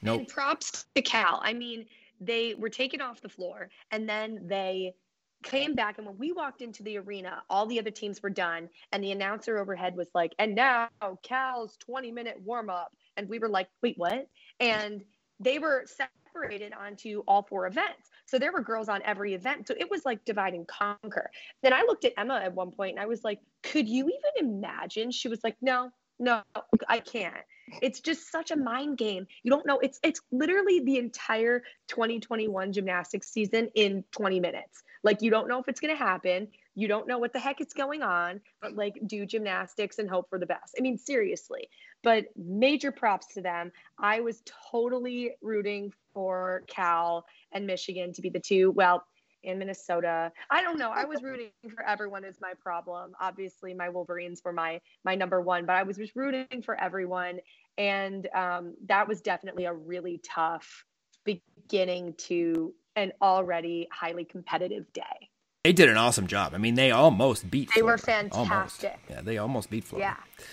Nope. And props to Cal. I mean, they were taken off the floor and then they came back. And when we walked into the arena, all the other teams were done. And the announcer overhead was like, and now Cal's 20 minute warm up. And we were like, wait, what? And they were separated onto all four events. So there were girls on every event. So it was like divide and conquer. Then I looked at Emma at one point and I was like, could you even imagine? She was like, no, no, I can't. It's just such a mind game. You don't know. It's it's literally the entire 2021 gymnastics season in 20 minutes. Like you don't know if it's going to happen. You don't know what the heck is going on, but like do gymnastics and hope for the best. I mean, seriously. But major props to them. I was totally rooting for Cal and Michigan to be the two. Well, in Minnesota. I don't know. I was rooting for everyone is my problem. Obviously, my Wolverines were my my number one, but I was just rooting for everyone, and um, that was definitely a really tough beginning to an already highly competitive day. They did an awesome job. I mean, they almost beat. They were Florida. Almost. fantastic. Yeah, they almost beat Florida. Yeah.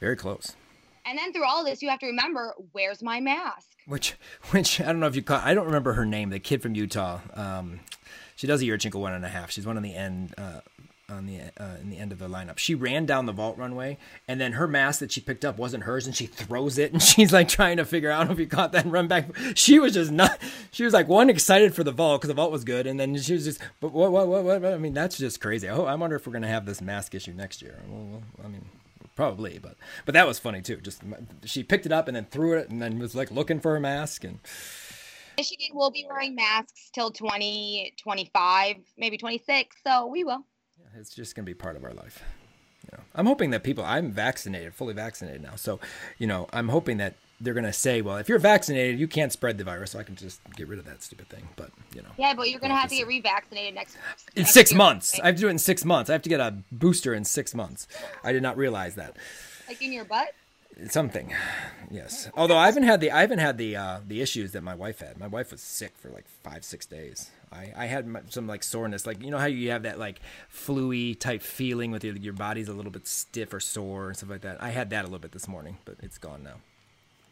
Very close. And then through all this, you have to remember, where's my mask? Which, which I don't know if you caught. I don't remember her name. The kid from Utah. Um, she does a Yurchenko one and a half. She's one on the end, uh, on the uh, in the end of the lineup. She ran down the vault runway, and then her mask that she picked up wasn't hers, and she throws it, and she's like trying to figure out if you caught that and run back. She was just not. She was like one excited for the vault because the vault was good, and then she was just. But what, what, what, what? I mean, that's just crazy. Oh, I wonder if we're gonna have this mask issue next year. Well, well, I mean. Probably, but but that was funny too. Just she picked it up and then threw it, and then was like looking for her mask, and Michigan will be wearing masks till 2025, maybe 26. So we will. It's just gonna be part of our life. You know, I'm hoping that people. I'm vaccinated, fully vaccinated now, so you know, I'm hoping that they're gonna say, well, if you're vaccinated, you can't spread the virus, so I can just get rid of that stupid thing. But you know, Yeah, but you're gonna have to get revaccinated next. in next six year, months, I have to do it in six months. I have to get a booster in six months. I did not realize that. Like in your butt. something yes although i haven't had the i haven't had the uh the issues that my wife had my wife was sick for like five six days i i had some like soreness like you know how you have that like fluey type feeling with your, your body's a little bit stiff or sore and stuff like that i had that a little bit this morning but it's gone now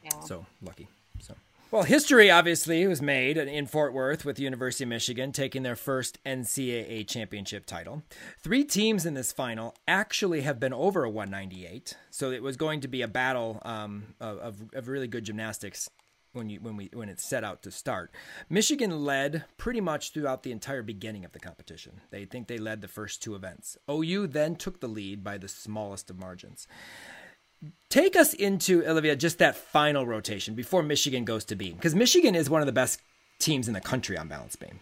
Yeah. so lucky. So well, history obviously was made in Fort Worth with the University of Michigan taking their first NCAA championship title. Three teams in this final actually have been over a 198, so it was going to be a battle um, of, of, of really good gymnastics when you when we when it's set out to start. Michigan led pretty much throughout the entire beginning of the competition. They think they led the first two events. OU then took the lead by the smallest of margins take us into Olivia just that final rotation before Michigan goes to beam because Michigan is one of the best teams in the country on balance beam.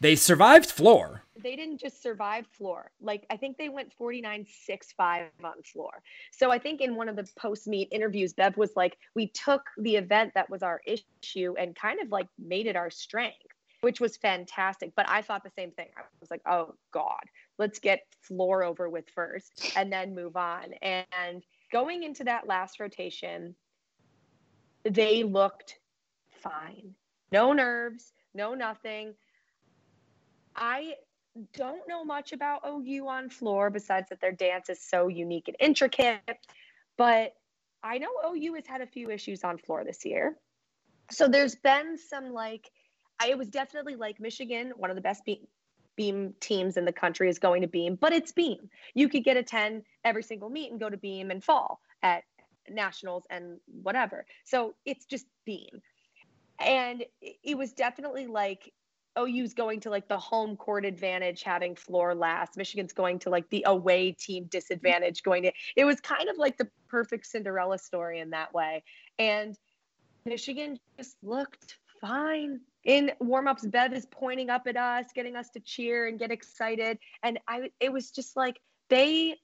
They survived floor. They didn't just survive floor. Like I think they went 49 6 5 on floor. So I think in one of the post meet interviews, Bev was like, we took the event that was our issue and kind of like made it our strength, which was fantastic. But I thought the same thing. I was like, oh God, let's get floor over with first and then move on. And going into that last rotation, they looked fine. No nerves, no nothing. I don't know much about OU on floor besides that their dance is so unique and intricate. But I know OU has had a few issues on floor this year. So there's been some like, I was definitely like Michigan, one of the best beam, beam teams in the country is going to beam, but it's beam. You could get a 10 every single meet and go to beam and fall at nationals and whatever. So it's just beam. And it was definitely like OU's going to like the home court advantage having floor last. Michigan's going to like the away team disadvantage going to it was kind of like the perfect Cinderella story in that way. And Michigan just looked fine. In warm-ups, Bev is pointing up at us, getting us to cheer and get excited. And I it was just like they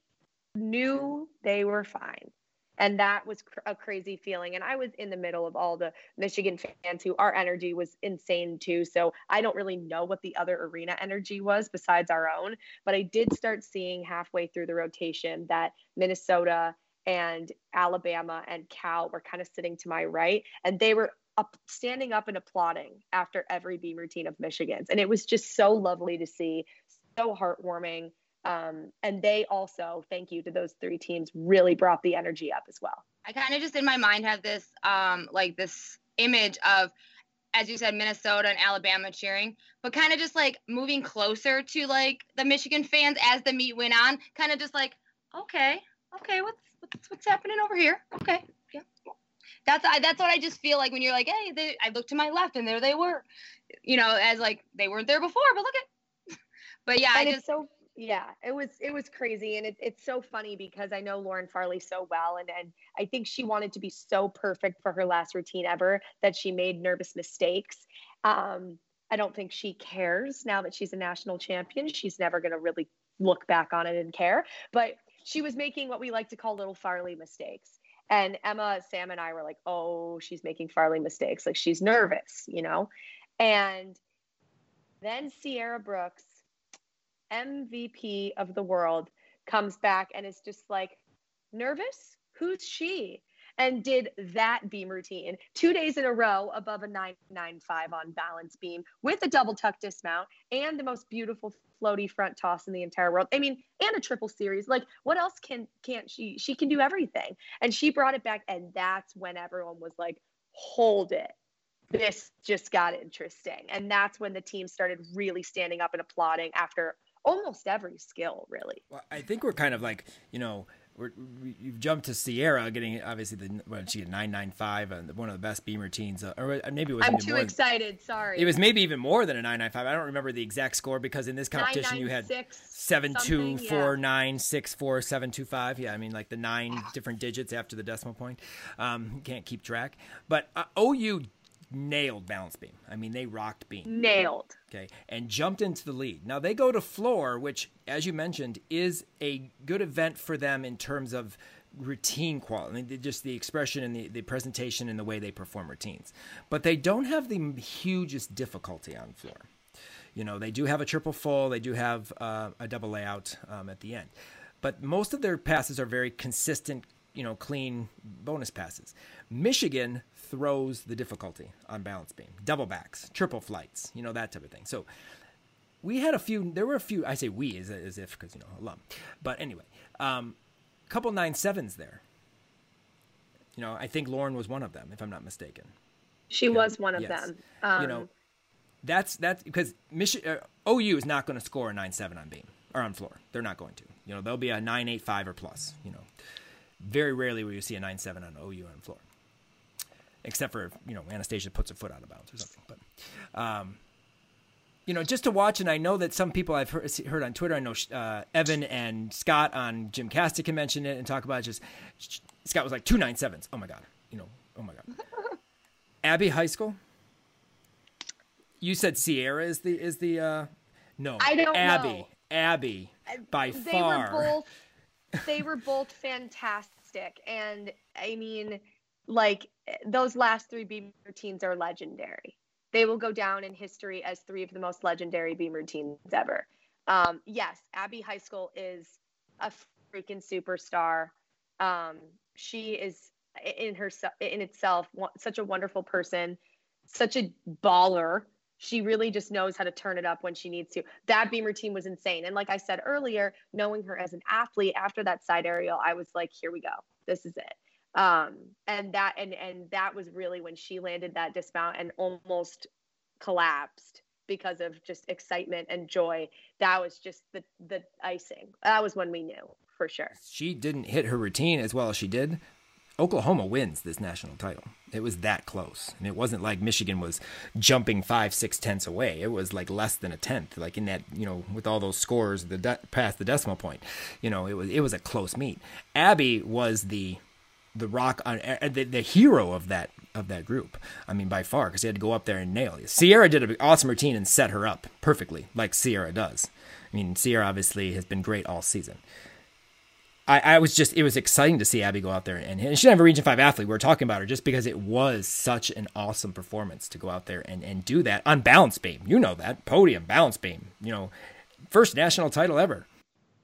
knew they were fine and that was cr- a crazy feeling. And i was in the middle of all the michigan fans who our energy was insane too. So i don't really know what the other arena energy was besides our own but i did start seeing halfway through the rotation that minnesota and alabama and cal were kind of sitting to my right and they were up, standing up and applauding after every beam routine of michigan's. And it was just so lovely to see so heartwarming um, and they also, thank you to those three teams, really brought the energy up as well. I kind of just in my mind have this um, like this image of, as you said, Minnesota and Alabama cheering, but kind of just like moving closer to like the Michigan fans as the meet went on, kind of just like, okay, okay, what's what's, what's happening over here? Okay, yeah. That's I, that's what I just feel like when you're like, hey, they, I looked to my left and there they were, you know, as like they weren't there before, but look at. but yeah, and I just so yeah it was it was crazy and it, it's so funny because i know lauren farley so well and and i think she wanted to be so perfect for her last routine ever that she made nervous mistakes. Um, i don't think she cares now that she's a national champion. She's never going to really look back on it and care but she was making what we like to call little farley mistakes. And emma sam and i were like oh she's making farley mistakes. Like she's nervous you know? And then sierra brooks MVP of the world comes back and is just like, nervous? Who's she? And did that beam routine two days in a row above a 995 on balance beam with a double tuck dismount and the most beautiful floaty front toss in the entire world. I mean, and a triple series. Like, what else can can't she? She can do everything. And she brought it back, and that's when everyone was like, hold it this just got interesting. And that's when the team started really standing up and applauding after almost every skill, really. Well, I think we're kind of like, you know, we're, we, you've jumped to Sierra, getting obviously the what she had nine nine five and one of the best beam routines, uh, or maybe it was. I'm too more, excited. Sorry. It was maybe even more than a nine nine five. I don't remember the exact score because in this competition you had seven two four yeah. nine six four seven two five. Yeah, I mean like the nine different digits after the decimal point. Um, can't keep track, but uh, OU nailed balance beam. I mean, they rocked beam. Nailed. Okay, and jumped into the lead. Now they go to floor, which, as you mentioned, is a good event for them in terms of routine quality. I mean, just the expression and the, the presentation and the way they perform routines. But they don't have the hugest difficulty on floor. You know, they do have a triple full, they do have uh, a double layout um, at the end. But most of their passes are very consistent, you know, clean bonus passes. Michigan throws the difficulty on balance beam, double backs, triple flights, you know, that type of thing. So we had a few, there were a few, I say we as, as if, because, you know, alum. But anyway, um, couple nine sevens there. You know, I think Lauren was one of them, if I'm not mistaken. She was one of yes. them. Um, you know, that's that's because Michigan uh, OU is not going to score a nine seven on beam or on floor. They're not going to. You know, they'll be a nine eight five or plus. You know, very rarely will you see a nine seven on OU on floor except for you know Anastasia puts her foot out of bounds or something. But um, you know, just to watch, and I know that some people I've heard, heard on Twitter. I know uh, Evan and Scott on Gymcastic can mention it and talk about it. Just Scott was like two nine sevens. Oh my god, you know, oh my god. Abby Heiskell. You said Sierra is the is the uh, no. I don't Abbey. know. Abbey by they far. Were both, they were both fantastic, and I mean like those last three beam routines are legendary. They will go down in history as three of the most legendary beam routines ever. Um, yes, Abby Heiskell is a freaking superstar. Um, she is in herself in itself such a wonderful person, such a baller. she really just knows how to turn it up when she needs to. That beam routine was insane. And like I said earlier, knowing her as an athlete after that side aerial, I was like, here we go. This is it. Um, and that and and that was really when she landed that dismount and almost collapsed because of just excitement and joy. That was just the the icing. That was when we knew for sure. She didn't hit her routine as well as she did. Oklahoma wins this national title. It was that close. And it wasn't like Michigan was jumping five, six tenths away. It was like less than a tenth, like in that, you know, with all those scores the de- past the decimal point. You know, it was it was a close meet. Abby was the the rock on uh, the, the hero of that of that group. I mean, by far, because he had to go up there and nail it. Sierra did an awesome routine and set her up perfectly, like Sierra does. I mean, Sierra obviously has been great all season. I, I was just it was exciting to see Abby go out there and, and she didn't a Region Five athlete. We are talking about her just because it was such an awesome performance to go out there and, and do that on balance beam. You know that podium balance beam. You know, first national title ever.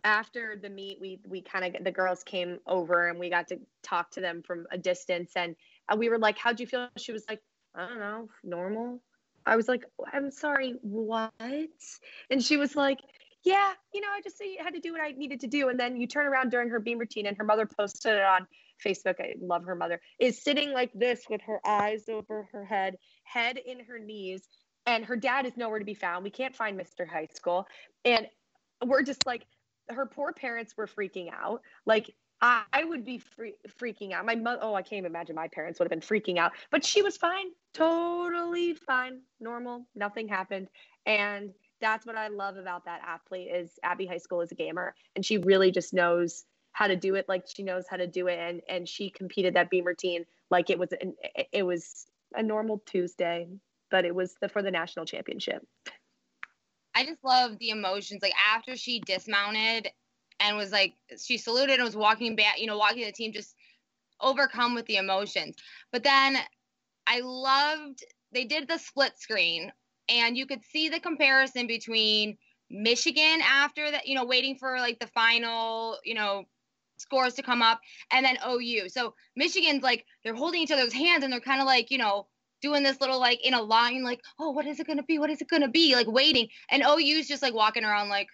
After the meet, we we kind of the girls came over and we got to talk to them from a distance, and uh, we were like, "How'd you feel?" She was like, "I don't know, normal." I was like, "I'm sorry, what?" And she was like, yeah, you know, I just had to do what I needed to do. And then you turn around during her beam routine, and her mother posted it on Facebook. I love her mother, is sitting like this with her eyes over her head, head in her knees, and her dad is nowhere to be found. We can't find Mr. Heiskell. And we're just like, her poor parents were freaking out. Like, I would be free, freaking out. My mother, oh, I can't even imagine my parents would have been freaking out, but she was fine, totally fine, normal, nothing happened. And that's what I love about that athlete is Abby Heiskell is a gamer and she really just knows how to do it like she knows how to do it and and she competed that beam routine like it was an, it was a normal Tuesday but it was the, for the national championship. I just love the emotions like after she dismounted and was like she saluted and was walking back, you know, walking the team just overcome with the emotions. But then I loved they did the split screen and you could see the comparison between Michigan after that, you know, waiting for like the final, you know, scores to come up, and then OU. So Michigan's like they're holding each other's hands and they're kind of like, you know, doing this little like in a line, like, oh, what is it gonna be? What is it gonna be? Like waiting, and OU's just like walking around like,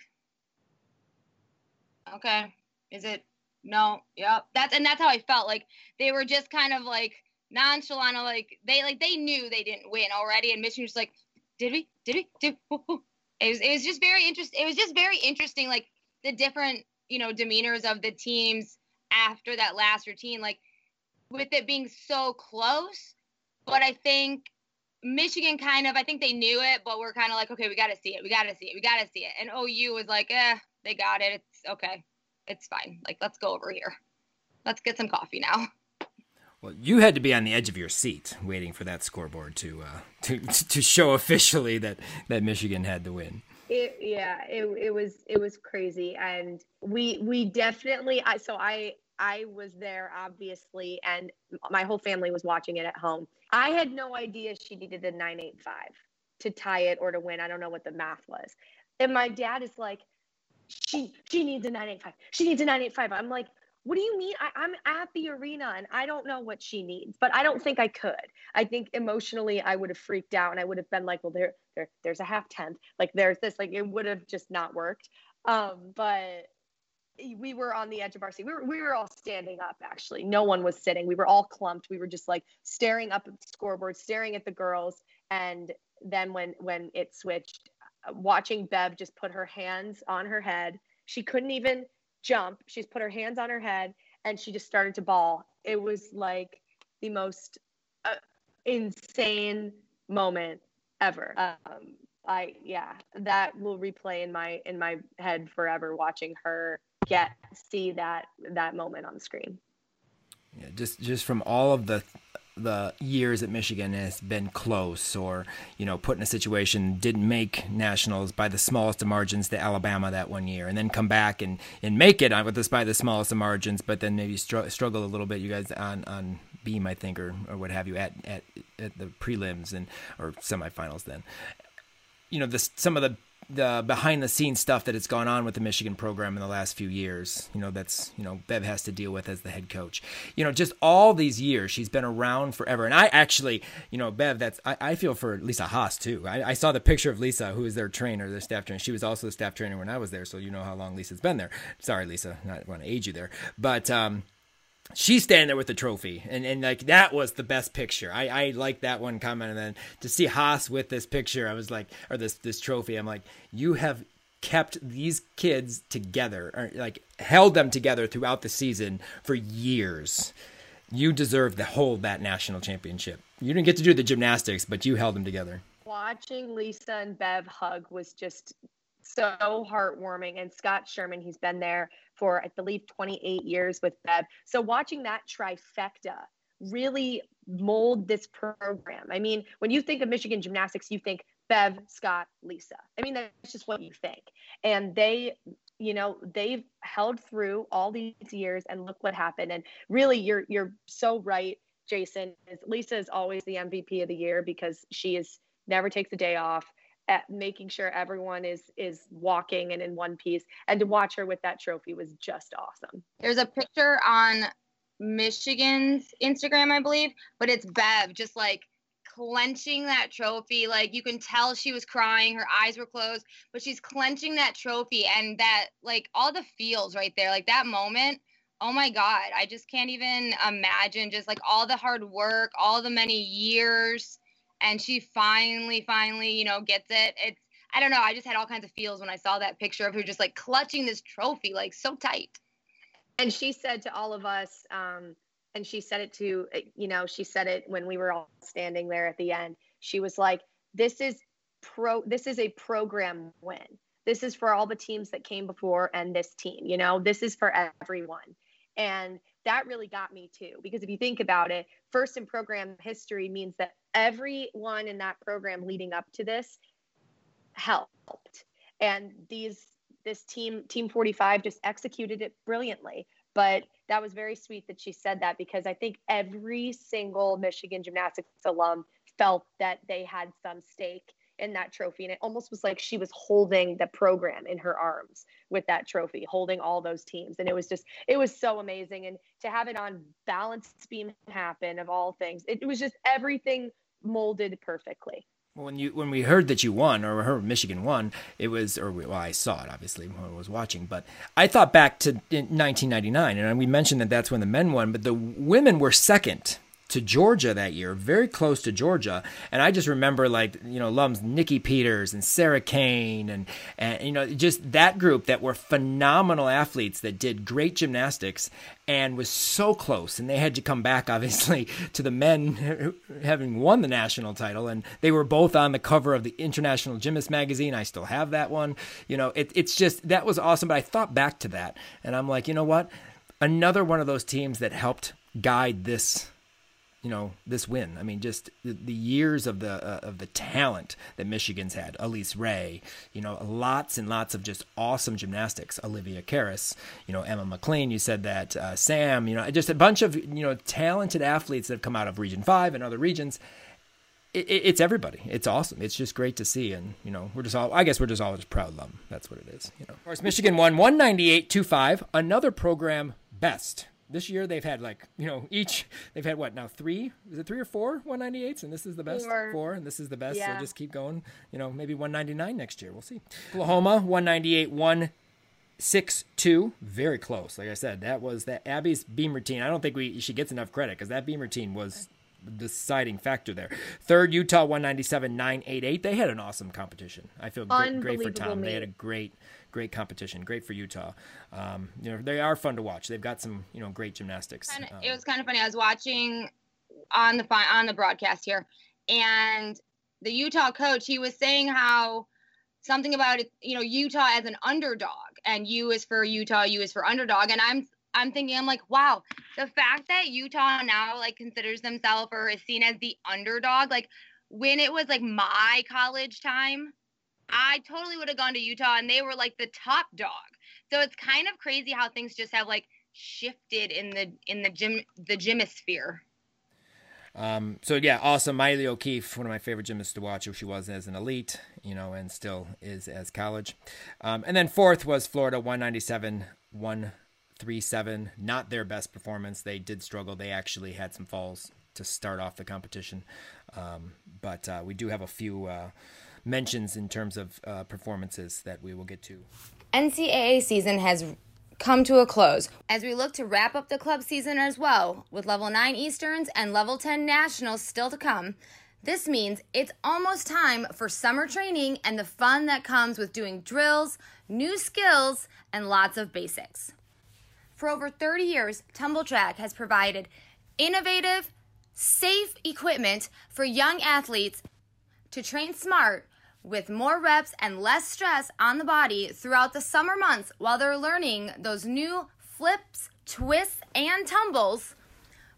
okay, is it? No, yep. That's and that's how I felt. Like they were just kind of like nonchalant, like they like they knew they didn't win already, and Michigan was like, did we? Did we? Did it was it was just very interesting. It was just very interesting, like the different you know demeanors of the teams after that last routine, like with it being so close. But I think Michigan kind of, I think they knew it, but we're kind of like, okay, we got to see it. We got to see it. We got to see it. And OU was like, eh, they got it. It's okay. It's fine. Like, let's go over here. Let's get some coffee now. Well, you had to be on the edge of your seat waiting for that scoreboard to uh, to to show officially that that Michigan had to win. It, yeah, it, it was it was crazy, and we we definitely. I so I I was there obviously, and my whole family was watching it at home. I had no idea she needed eight five to tie it or to win. I don't know what the math was, and my dad is like, she she needs a nine eight five. She needs a nine eight five. I'm like, what do you mean? I, am at the arena and I don't know what she needs, but I don't think I could. I think emotionally I would have freaked out and I would have been like, well, there, there, there's a half tenth. Like there's this, like it would have just not worked. Um, but we were on the edge of our seat. We were, we were all standing up actually. No one was sitting. We were all clumped. We were just like staring up at the scoreboard, staring at the girls. And then when, when it switched, watching Bev just put her hands on her head, she couldn't even jump. She's put her hands on her head and she just started to bawl. It was like the most uh, insane moment ever. Um, I yeah, that will replay in my in my head forever. Watching her get see that that moment on the screen. Yeah, just just from all of the the years that Michigan has been close or, you know, put in a situation, didn't make nationals by the smallest of margins to Alabama that one year, and then come back and, and make it with this by the smallest of margins, but then maybe str- struggle a little bit, you guys, on, on beam, I think, or, or what have you, at, at, at the prelims and or semifinals then. You know, this, some of the the behind the scenes stuff that has gone on with the Michigan program in the last few years. You know, that's you know Bev has to deal with as the head coach. You know, just all these years she's been around forever. And I actually, you know, Bev, that's I, I feel for Lisa Haas too. I, I, saw the picture of Lisa, who is their trainer, their staff trainer. She was also the staff trainer when I was there, so you know how long Lisa's been there. Sorry, Lisa, not want to age you there, but. um she's standing there with the trophy and, and like that was the best picture. I i like that one comment and then to see haas with this picture i was like or this this trophy i'm like you have kept these kids together or like held them together throughout the season for years. You deserve to hold that national championship. You didn't get to do the gymnastics but you held them together. Watching lisa and bev hug was just so heartwarming and scott sherman he's been there for, I believe, 28 years with Bev. So watching that trifecta really mold this program. I mean, when you think of Michigan gymnastics, you think Bev, Scott, Lisa. I mean, that's just what you think. And they, you know, they've held through all these years and look what happened. And really you're you're so right, Jason. Lisa is always the MVP of the year because she is never takes a day off at making sure everyone is is walking and in one piece. And to watch her with that trophy was just awesome. There's a picture on michigan's instagram i believe but it's bev just like clenching that trophy. Like you can tell she was crying. Her eyes were closed but she's clenching that trophy and that like all the feels right there. Like that moment oh my god i just can't even imagine just like all the hard work all the many years and she finally, finally, you know, gets it. It's I don't know. I just had all kinds of feels when I saw that picture of her just like clutching this trophy, like so tight. And she said to all of us, um, and she said it to, you know, she said it when we were all standing there at the end. She was like, "This is pro. This is a program win. This is for all the teams that came before and this team. You know, this is for everyone." And that really got me too, because if you think about it, first in program history means that everyone in that program leading up to this helped. And these this team team 45 just executed it brilliantly. But that was very sweet that she said that because I think every single Michigan gymnastics alum felt that they had some stake in that trophy. And it almost was like she was holding the program in her arms with that trophy, holding all those teams. And it was just, it was so amazing. And to have it on balance beam happen of all things, it, was just everything molded perfectly. When you when we heard that you won or heard Michigan won, it was or well I saw it obviously when I was watching, but I thought back to 1999 and we mentioned that that's when the men won, but the women were second to Georgia that year, very close to Georgia. And I just remember like, you know, Lums, Nikki Peters and Sarah Kane and, and, you know, just that group that were phenomenal athletes that did great gymnastics and was so close. And they had to come back, obviously, to the men having won the national title. And they were both on the cover of the International Gymnast magazine. I still have that one. You know, it, it's just, that was awesome. But I thought back to that and I'm like, you know what? Another one of those teams that helped guide this you know this win. I mean, just the, the years of the uh, of the talent that Michigan's had. Elise Ray, you know, lots and lots of just awesome gymnastics. Olivia Karas, you know, Emma McLean. You said that uh, Sam. You know, just a bunch of you know talented athletes that have come out of Region Five and other regions. It, it, it's everybody. It's awesome. It's just great to see, and you know, we're just all. I guess we're just all just proud of them. That's what it is. You know, of course, Michigan won one ninety eight two five. Another program best this year they've had like you know each they've had what now three is it three or four 198s and this is the best four, four and this is the best yeah. so just keep going you know maybe 199 next year we'll see oklahoma 198 162 very close like i said that was that abby's beam routine i don't think we she gets enough credit because that beam routine was the deciding factor there. Third, Utah 197 988. They had an awesome competition. I feel great, great for Tom. They had a great great competition. Great for Utah. Um, you know, they are fun to watch. They've got some, you know, great gymnastics. Kinda, um, it was kind of funny. I was watching on the on the broadcast here, and the Utah coach he was saying how something about it, you know, Utah as an underdog, and U is for Utah, U is for underdog, and I'm I'm thinking I'm like, wow, the fact that Utah now like considers themselves or is seen as the underdog, like when it was like my college time, I totally would have gone to Utah and they were like the top dog. So it's kind of crazy how things just have like shifted in the in the gym the gymosphere. Um, so yeah, awesome. Maile O'Keefe, one of my favorite gymnasts to watch. She was as an elite, you know, and still is as college. Um, and then fourth was Florida, 197, 137. Not their best performance. They did struggle. They actually had some falls to start off the competition. Um, but uh, we do have a few uh, mentions in terms of uh, performances that we will get to. NCAA season has come to a close as we look to wrap up the club season as well, with level 9 Easterns and level 10 Nationals still to come. This means it's almost time for summer training and the fun that comes with doing drills, new skills, and lots of basics. For over 30 years, Tumbl Trak has provided innovative, safe equipment for young athletes to train smart with more reps and less stress on the body throughout the summer months while they're learning those new flips, twists, and tumbles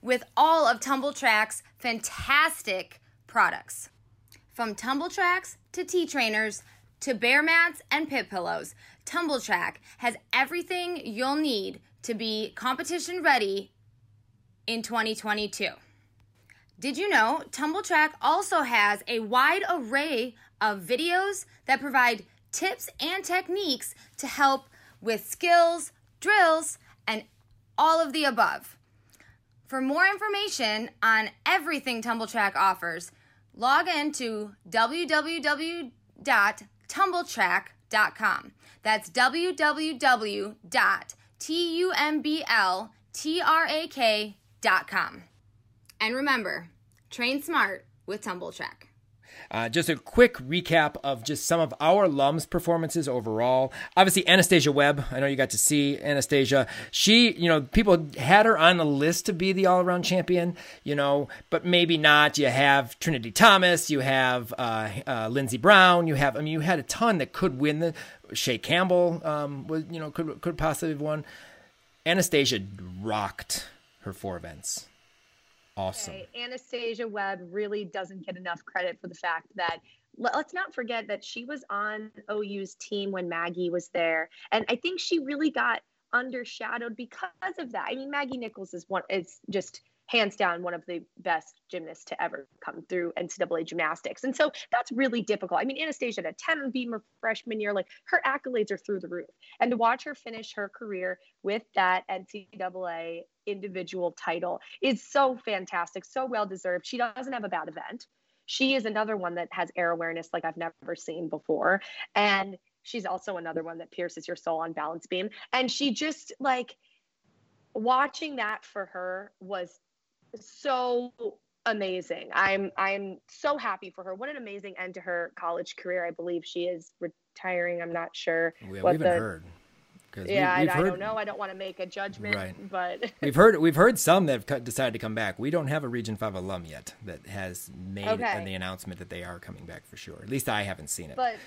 with all of Tumbl Trak's fantastic products. From Tumbl Traks to T trainers to bear mats and pit pillows, Tumbl Trak has everything you'll need to be competition ready in 2022. Did you know Tumbl Trak also has a wide array of videos that provide tips and techniques to help with skills, drills, and all of the above. For more information on everything Tumbl Trak offers, log in to www.tumbltrak.com. That's www.tumbltrak.com. And remember, train smart with Tumbl Trak. Uh, just a quick recap of just some of our alums' performances overall. Obviously, Anastasia Webb. I know you got to see Anastasia. She, you know, people had her on the list to be the all-around champion, you know, but maybe not. You have Trinity Thomas. You have uh, uh, Lynnzee Brown. You have, I mean, you had a ton that could win the. Chae Campbell um, was, you know, could could possibly have won. Anastasia rocked her four events awesome. Okay. Anastasia Webb really doesn't get enough credit for the fact that let's not forget that she was on OU's team when Maggie was there. And I think she really got undershadowed because of that. I mean, Maggie Nichols is one is just hands down one of the best gymnasts to ever come through NCAA gymnastics. And so that's really difficult. I mean, Anastasia had a 10 beam freshman year, like her accolades are through the roof. And to watch her finish her career with that NCAA individual title is so fantastic, so well deserved. She doesn't have a bad event. She is another one that has air awareness like I've never seen before. And she's also another one that pierces your soul on balance beam. And she just like watching that for her was so amazing. I'm I'm so happy for her. What an amazing end to her college career. I believe she is retiring. I'm not sure. We, what we haven't the, heard. Yeah, we, I, heard, I, don't know. I don't want to make a judgment, right. but we've heard we've heard some that have decided to come back. We don't have a Region Five alum yet that has made okay. the announcement that they are coming back for sure. At least I haven't seen it. But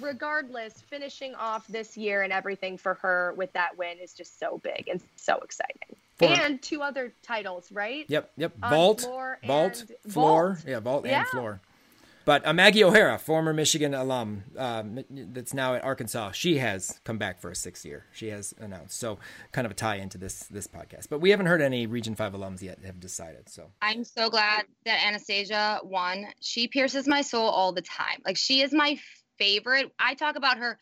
regardless, finishing off this year and everything for her with that win is just so big and so exciting. And two other titles, right? Yep, yep. Vault, floor vault, floor. Vault. Yeah, vault yeah. and floor. But uh, Maggie O'Hara, former Michigan alum, uh, that's now at Arkansas, she has come back for a sixth year. She has announced, so kind of a tie into this this podcast. But we haven't heard any Region Five alums yet have decided. So I'm so glad that Anastasia won. She pierces my soul all the time. Like she is my favorite. I talk about her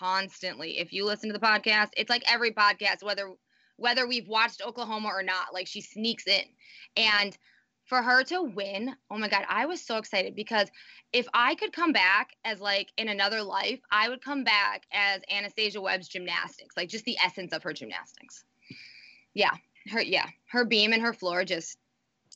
constantly. If you listen to the podcast, it's like every podcast, whether whether we've watched Oklahoma or not. Like she sneaks in. And for her to win, oh my God, I was so excited because if I could come back as like in another life, I would come back as Anastasia Webb's gymnastics, like just the essence of her gymnastics. Yeah. Her, yeah. Her beam and her floor just,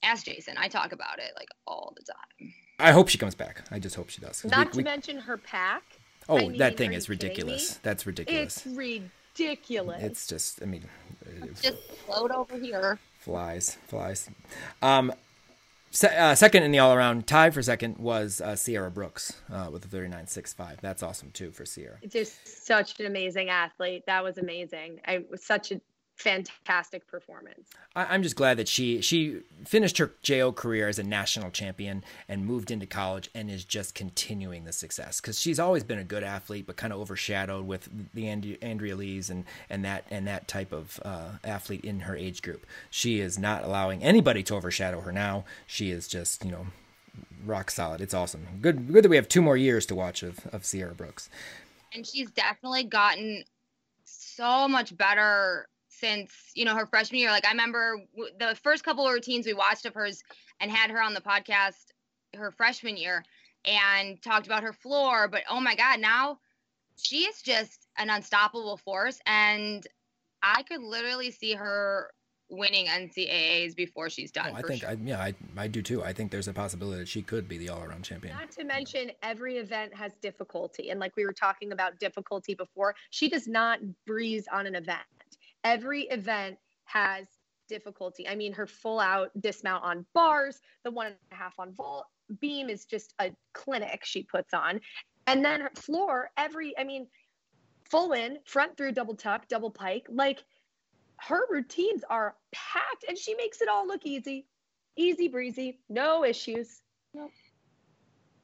ask Jason. I talk about it like all the time. I hope she comes back. I just hope she does. Not we, to we... mention her pack. Oh, I mean, that thing is ridiculous. That's ridiculous. It's ridiculous. It's just, I mean, just float over here. Flies, flies. Um, se- uh, second in the all around tie for second was uh, Sierra Brooks uh, with a 39.65. That's awesome too for Sierra. Just such an amazing athlete. That was amazing. I was such a fantastic performance. I, am just glad that she she finished her JO career as a national champion and moved into college and is just continuing the success because she's always been a good athlete, but kind of overshadowed with the Andrea, Andrea Lees and and that and that type of uh, athlete in her age group. She is not allowing anybody to overshadow her now. She is just you know rock solid. It's awesome. Good good that we have two more years to watch of of Sierra Brooks. And she's definitely gotten so much better since you know her freshman year. Like I remember w- the first couple of routines we watched of hers and had her on the podcast her freshman year and talked about her floor. But oh my God, now she is just an unstoppable force, and I could literally see her winning NCAAs before she's done. Oh, I think, sure. I, yeah, I, I do too. I think there's a possibility that she could be the all-around champion. Not to mention, every event has difficulty, and like we were talking about difficulty before, she does not breeze on an event every event has difficulty. I mean, her full out dismount on bars, the one and a half on vault beam is just a clinic she puts on. And then her floor, every, I mean, full in, front through double tuck, double pike, like her routines are packed and she makes it all look easy, easy breezy, no issues. Nope.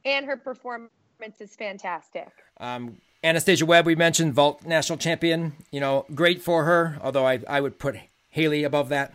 And her performance is fantastic. Um, Anastasia Webb, we mentioned vault national champion. You know, great for her. Although I I would put Haleigh above that,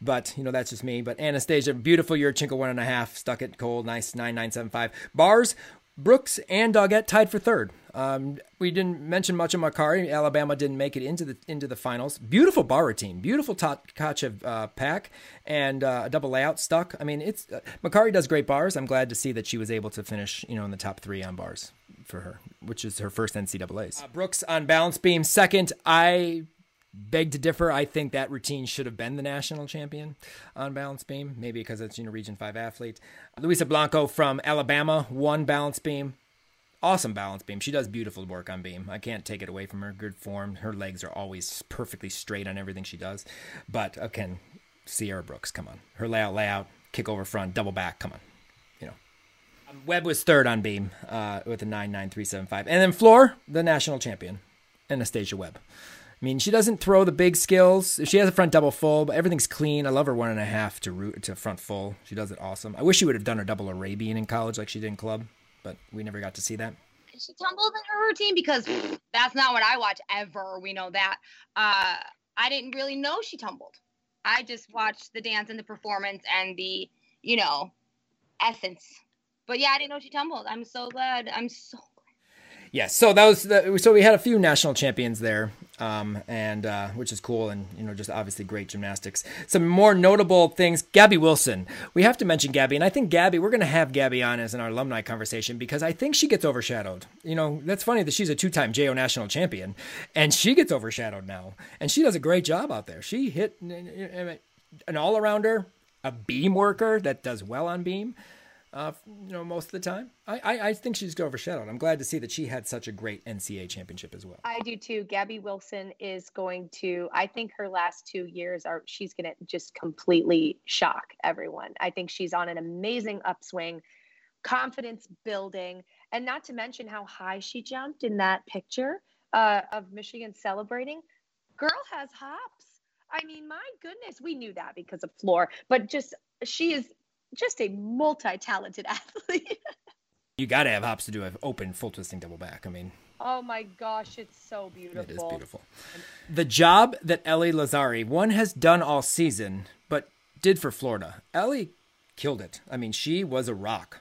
but you know that's just me. But Anastasia, beautiful Yurchenko one and a half, stuck it cold, nice nine nine seven five bars. Brooks and Doggett tied for third. Um, we didn't mention much of Makarri. Alabama didn't make it into the into the finals. Beautiful bar routine, beautiful Tkachev uh, pack, and uh, a double layout stuck. I mean, it's uh, Makarri does great bars. I'm glad to see that she was able to finish, you know, in the top three on bars for her, which is her first NCAA's. Uh, Brooks on balance beam second. I beg to differ. I think that routine should have been the national champion on balance beam, maybe because it's you know Region Five athlete. Luisa Blanco from Alabama won balance beam. Awesome balance beam. She does beautiful work on beam. I can't take it away from her. Good form. Her legs are always perfectly straight on everything she does. But again, Sierra Brooks, come on. Her layout, layout, kick over front, double back, come on. You know. Webb was third on beam uh, with a 99375. And then floor, the national champion, Anastasia Webb. I mean, she doesn't throw the big skills. She has a front double full, but everything's clean. I love her one and a half to root to front full. She does it awesome. I wish she would have done her double Arabian in college like she did in club, but we never got to see that. She tumbled in her routine because that's not what I watch ever. We know that. Uh, I didn't really know she tumbled. I just watched the dance and the performance and the, you know, essence but yeah, I didn't know she tumbled. I'm so glad. I'm so Yes, yeah, so that was the, so we had a few national champions there, um, and uh, which is cool, and you know just obviously great gymnastics. Some more notable things: Gabby Wilson. We have to mention Gabby, and I think Gabby. We're going to have Gabby on as in our alumni conversation because I think she gets overshadowed. You know, that's funny that she's a two-time JO national champion, and she gets overshadowed now, and she does a great job out there. She hit an all-arounder, a beam worker that does well on beam uh, you know, most of the time. I, I, I think she's overshadowed. I'm glad to see that she had such a great NCAA championship as well. I do too. Gabby Wilson is going to, I think her last two years are, she's going to just completely shock everyone. I think she's on an amazing upswing, confidence building, and not to mention how high she jumped in that picture uh, of Michigan celebrating. Girl has hops. I mean, my goodness, we knew that because of floor, but just she is just a multi-talented athlete. you got to have hops to do an open full twisting double back. I mean, oh my gosh, it's so beautiful. It is beautiful. The job that Ellie Lazzari one has done all season, but did for Florida. Ellie killed it. I mean, she was a rock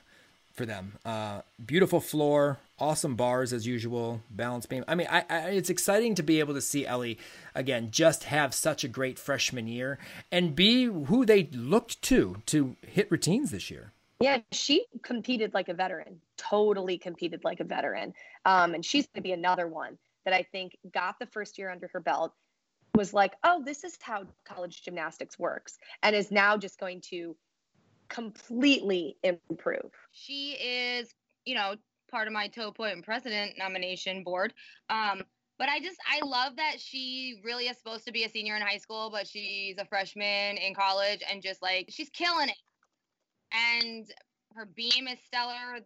for them. Uh, beautiful floor, awesome bars as usual, balance beam. I mean, I, I, it's exciting to be able to see Ellie again just have such a great freshman year and be who they looked to to hit routines this year. Yeah, she competed like a veteran, totally competed like a veteran. Um, and she's going to be another one that I think got the first year under her belt, was like, oh, this is how college gymnastics works, and is now just going to completely improve. She is, you know, part of my toe point and president nomination board. Um, but I just I love that she really is supposed to be a senior in high school, but she's a freshman in college and just like she's killing it. And her beam is stellar.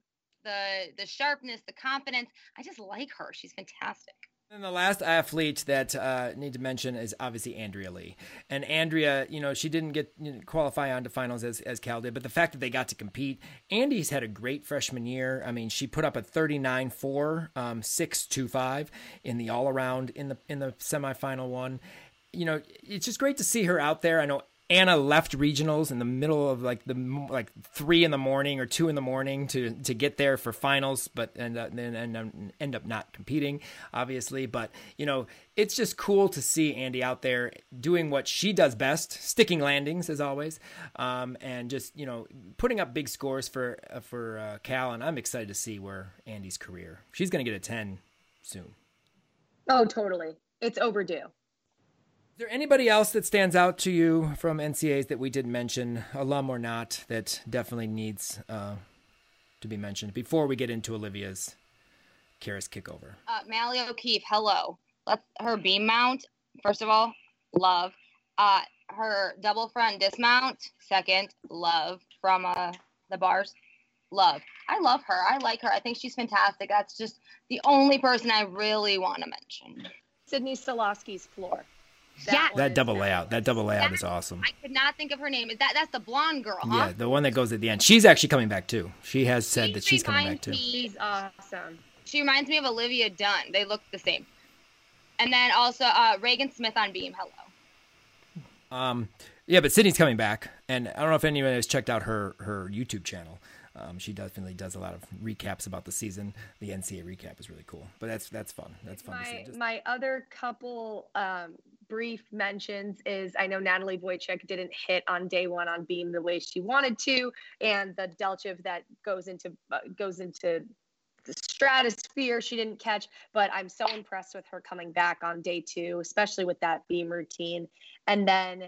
The the sharpness, the confidence. I just like her. She's fantastic. And the last athlete that uh, need to mention is obviously Andrea Lee. And Andrea, you know, she didn't get you know, qualify on to finals as, as Cal did, but the fact that they got to compete, Andy's had a great freshman year. I mean, she put up a 39-4, um, 6-2-5 in the all-around in the in the semifinal one. You know, it's just great to see her out there. I know Anna left regionals in the middle of like the like three in the morning or two in the morning to to get there for finals, but and then and end up not competing, obviously. But you know, it's just cool to see Andy out there doing what she does best, sticking landings as always, um, and just you know putting up big scores for uh, for uh, Cal. And I'm excited to see where Andy's career. She's going to get a ten soon. Oh, totally! It's overdue there anybody else that stands out to you from NCAs that we didn't mention, alum or not, that definitely needs uh, to be mentioned before we get into Olivia's Karas kickover? Uh, Maile O'Keefe, hello. Let's her beam mount. First of all, love. Uh, her double front dismount. Second, love from uh, the bars. Love. I love her. I like her. I think she's fantastic. That's just the only person I really want to mention. Sydney Soloski's floor. That yeah, that double layout. That double layout that, is awesome. I could not think of her name. Is that that's the blonde girl? Huh? Yeah, the one that goes at the end. She's actually coming back too. She has said she that she's coming back too. She's awesome. She reminds me of Olivia Dunne. They look the same. And then also uh, Ragan Smith on Beam. Hello. Um, yeah, but Sydney's coming back, and I don't know if anyone has checked out her her YouTube channel. Um, she definitely does a lot of recaps about the season. The NCAA recap is really cool, but that's that's fun. That's fun my, to see. Just... My other couple um, brief mentions is I know Natalie Wojcik didn't hit on day one on beam the way she wanted to, and the Delchev that goes into uh, goes into the stratosphere she didn't catch but i'm so impressed with her coming back on day two especially with that beam routine and then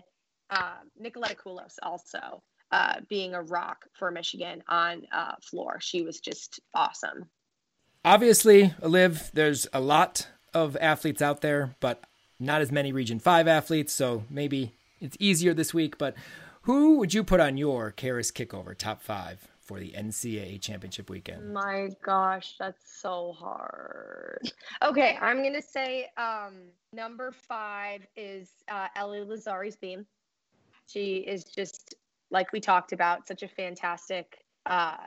um, nicoletta koulos also uh, being a rock for Michigan on uh, floor. She was just awesome. Obviously, Liv, there's a lot of athletes out there, but not as many Region 5 athletes, so maybe it's easier this week. But who would you put on your Karas kickover top five for the NCAA championship weekend? My gosh, that's so hard. Okay, I'm going to say um, number five is uh, Ellie Lazzari's beam. She is just like we talked about, such a fantastic uh,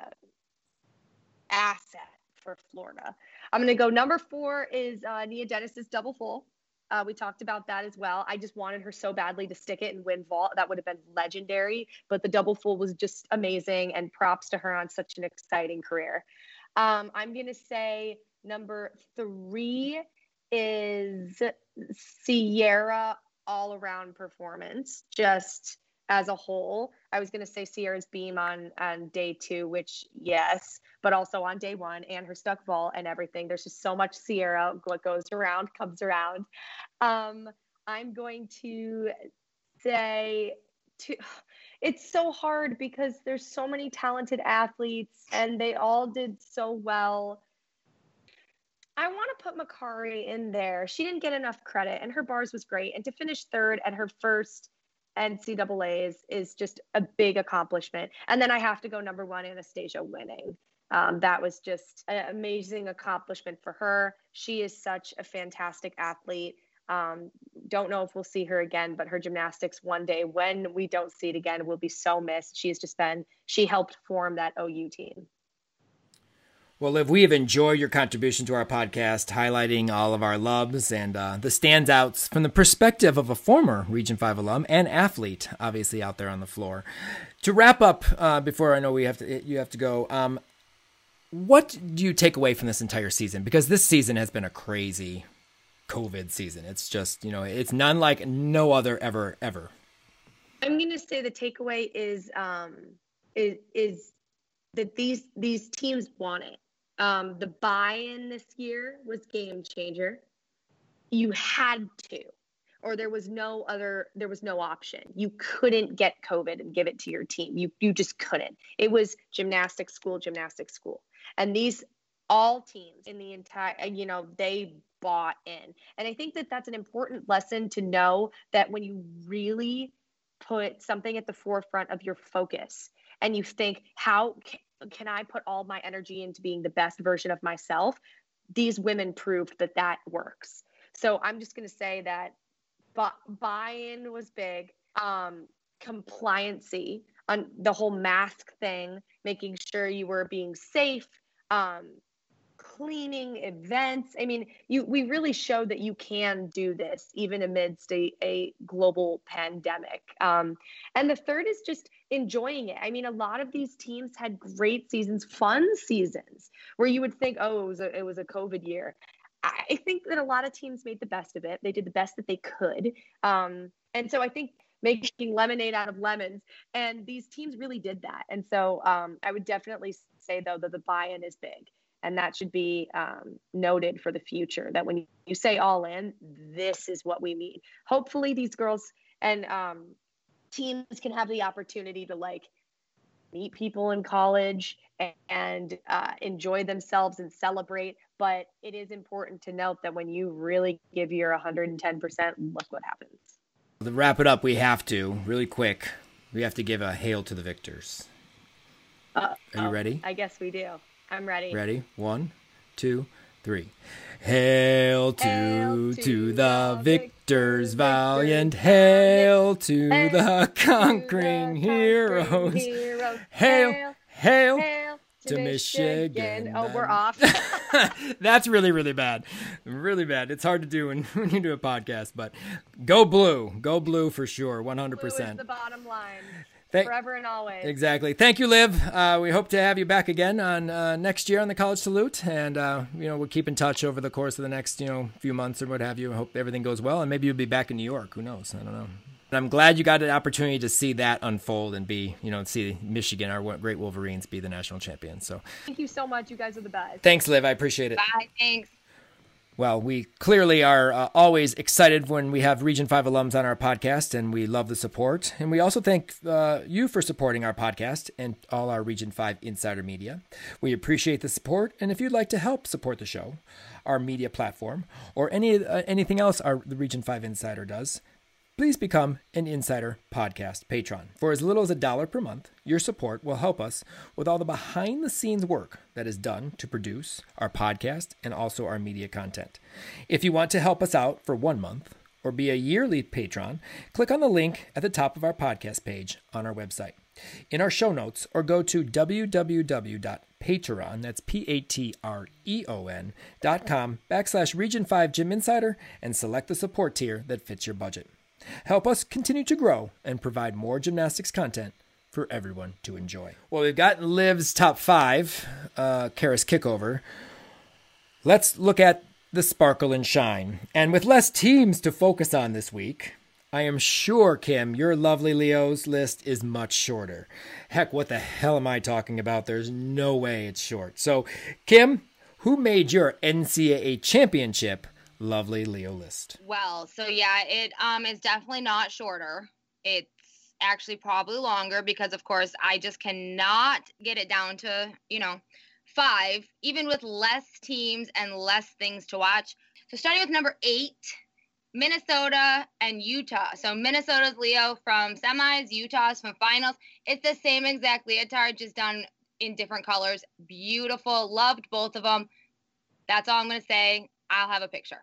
asset for Florida. I'm going to go number four is uh, Nia Dennis's double full. Uh, we talked about that as well. I just wanted her so badly to stick it and win vault. That would have been legendary. But the double full was just amazing, and props to her on such an exciting career. Um, I'm going to say number three is Sierra all around performance. Just as a whole. I was going to say Sierra's beam on on day two, which yes, but also on day one and her stuck vault and everything. There's just so much Sierra. What goes around comes around. Um, I'm going to say to. It's so hard because there's so many talented athletes and they all did so well. I want to put Makarri in there. She didn't get enough credit, and her bars was great. And to finish third at her first NCAA's is just a big accomplishment. And then I have to go number one, Anastasia winning. Um, that was just an amazing accomplishment for her. She is such a fantastic athlete. Um, don't know if we'll see her again, but her gymnastics one day, when we don't see it again, will be so missed. She's just been, she helped form that OU team. Well, Liv, we have enjoyed your contribution to our podcast, highlighting all of our loves and uh, the standouts from the perspective of a former Region 5 alum and athlete, obviously out there on the floor. To wrap up, uh, before I know we have to, you have to go, um, what do you take away from this entire season? Because this season has been a crazy COVID season. It's just, you know, it's none like no other ever, ever. I'm going to say the takeaway is, um, is, is that these these teams want it. Um, the buy-in this year was game changer. You had to, or there was no other. There was no option. You couldn't get COVID and give it to your team. You you just couldn't. It was gymnastics school, gymnastics school, and these all teams in the entire. You know they bought in, and I think that that's an important lesson to know that when you really put something at the forefront of your focus and you think how can I put all my energy into being the best version of myself? These women proved that that works. So I'm just going to say that buy-in was big. Um, compliancy on the whole mask thing, making sure you were being safe, um, cleaning events. I mean, you we really showed that you can do this even amidst a, a global pandemic. Um, and the third is just enjoying it. I mean, a lot of these teams had great seasons, fun seasons, where you would think, oh, it was a, it was a COVID year. I think that a lot of teams made the best of it. They did the best that they could. Um, and so I think making lemonade out of lemons. And these teams really did that. And so um, I would definitely say, though, that the buy in is big. And that should be um, noted for the future that when you say all in, this is what we need. Hopefully, these girls and um, teams can have the opportunity to like meet people in college and uh, enjoy themselves and celebrate. But it is important to note that when you really give your 110%, look what happens. To wrap it up, we have to, really quick, we have to give a hail to the victors. Uh, Are you ready? I guess we do. I'm ready. Ready? One, two, three. Hail to, hail to, to the victors, valiant. Hail to hail the conquering, to the heroes. heroes. Hail, hail, hail, hail to Michigan. Michigan. Oh, we're off. That's really, really bad. Really bad. It's hard to do when, when you do a podcast, but go blue. Go blue for sure. 100%. Blue is the bottom line. Thank, Forever and always. Exactly. Thank you, Liv. Uh, we hope to have you back again on uh, next year on the College Salute, and uh, you know we'll keep in touch over the course of the next you know few months or what have you. I hope everything goes well, and maybe you'll be back in New York. Who knows? I don't know. I'm glad you got an opportunity to see that unfold and be, you know, see Michigan, our great Wolverines, be the national champions. So thank you so much. You guys are the best. Thanks, Liv. I appreciate it. Bye. Thanks. Well, we clearly are uh, always excited when we have Region 5 alums on our podcast, and we love the support. And we also thank uh, you for supporting our podcast and all our Region 5 insider media. We appreciate the support, and if you'd like to help support the show, our media platform, or any uh, anything else our the Region 5 Insider does, Please become an Insider Podcast patron. For as little as a dollar per month, your support will help us with all the behind the scenes work that is done to produce our podcast and also our media content. If you want to help us out for one month or be a yearly patron, click on the link at the top of our podcast page on our website. In our show notes, or go to www.patreon, that's P-A-T-R-E-O-N, dot com backslash Region 5 Gym Insider and select the support tier that fits your budget. Help us continue to grow and provide more gymnastics content for everyone to enjoy. Well, we've got Liv's top five, uh, Karas kickover. Let's look at the sparkle and shine. And with less teams to focus on this week, I am sure, Kim, your lovely Leo's list is much shorter. Heck, what the hell am I talking about? There's no way it's short. So, Kim, who made your NCAA championship lovely Leo list? Well, so yeah, it um is definitely not shorter. It's actually probably longer because of course I just cannot get it down to, you know, 5 even with less teams and less things to watch. So starting with number 8, Minnesota and Utah. So Minnesota's Leo from semis, Utah's from finals. It's the same exact leotard, just done in different colors. Beautiful. Loved both of them. That's all I'm going to say. I'll have a picture.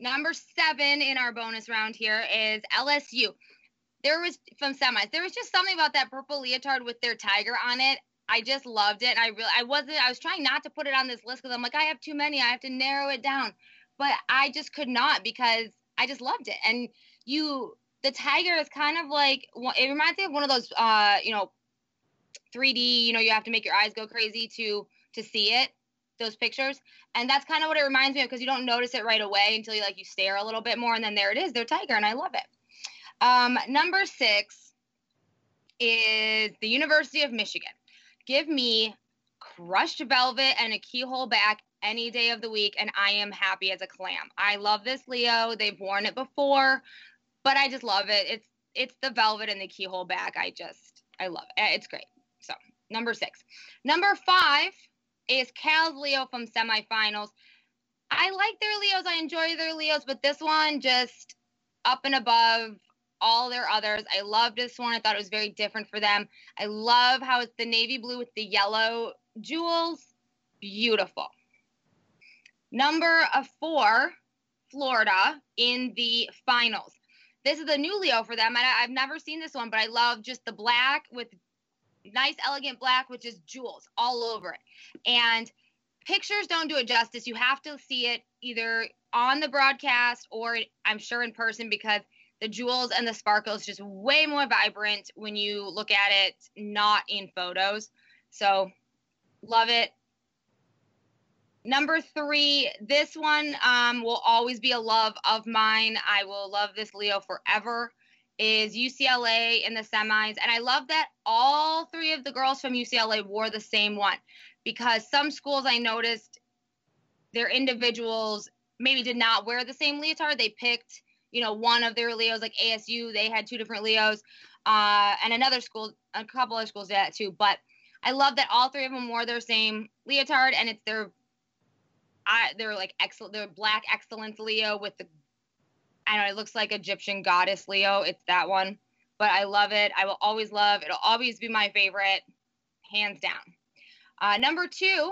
Number seven in our bonus round here is LSU. There was from semis. There was just something about that purple leotard with their tiger on it. I just loved it. I really, I wasn't. I was trying not to put it on this list because I'm like, I have too many. I have to narrow it down. But I just could not because I just loved it. And you, the tiger is kind of like it reminds me of one of those, uh, you know, 3D. You know, you have to make your eyes go crazy to to see it those pictures. And that's kind of what it reminds me of because you don't notice it right away until you like you stare a little bit more and then there it is they're tiger and i love it. Um, number six is the university of michigan. Give me crushed velvet and a keyhole back any day of the week and i am happy as a clam. I love this leo. They've worn it before but i just love it. It's it's the velvet and the keyhole back. I just i love it. It's great. So number six. Number five is Cal's Leo from semifinals. I like their Leos. I enjoy their Leos, but this one just up and above all their others. I love this one. I thought it was very different for them. I love how it's the navy blue with the yellow jewels. Beautiful. Number of four Florida in the finals. This is a new Leo for them. I, I've never seen this one, but I love just the black with nice, elegant black with just jewels all over it. And pictures don't do it justice. You have to see it either on the broadcast or I'm sure in person because the jewels and the sparkles just way more vibrant when you look at it not in photos. So love it. Number three, this one um, will always be a love of mine. I will love this Leo forever. Is UCLA in the semis. And I love that all three of the girls from UCLA wore the same one because some schools I noticed their individuals maybe did not wear the same leotard. They picked, you know, one of their Leos, like ASU, they had two different Leos. Uh, and another school, a couple of schools did that too. But I love that all three of them wore their same leotard and it's their I they're like excellent. They're black excellence Leo with the I know it looks like Egyptian goddess Leo. It's that one, but I love it. I will always love. It'll always be my favorite, hands down. Uh, number two,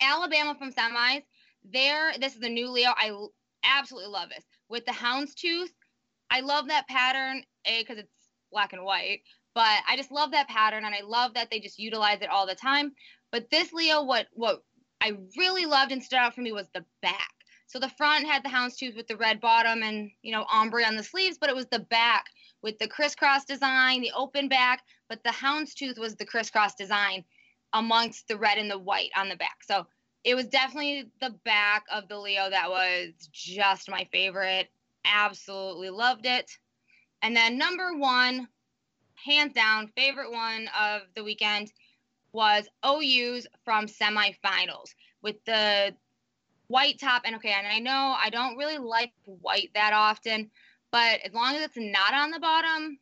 Alabama from semis. There, this is the new Leo. I absolutely love this with the houndstooth. I love that pattern, a because it's black and white, but I just love that pattern, and I love that they just utilize it all the time. But this Leo, what what I really loved and stood out for me was the back. So the front had the houndstooth with the red bottom and you know ombre on the sleeves, but it was the back with the crisscross design, the open back, but the houndstooth was the crisscross design amongst the red and the white on the back. So it was definitely the back of the Leo that was just my favorite. Absolutely loved it. And then number one, hands down, favorite one of the weekend was OU's from semifinals with the white top. And okay, and I know I don't really like white that often, but as long as it's not on the bottom,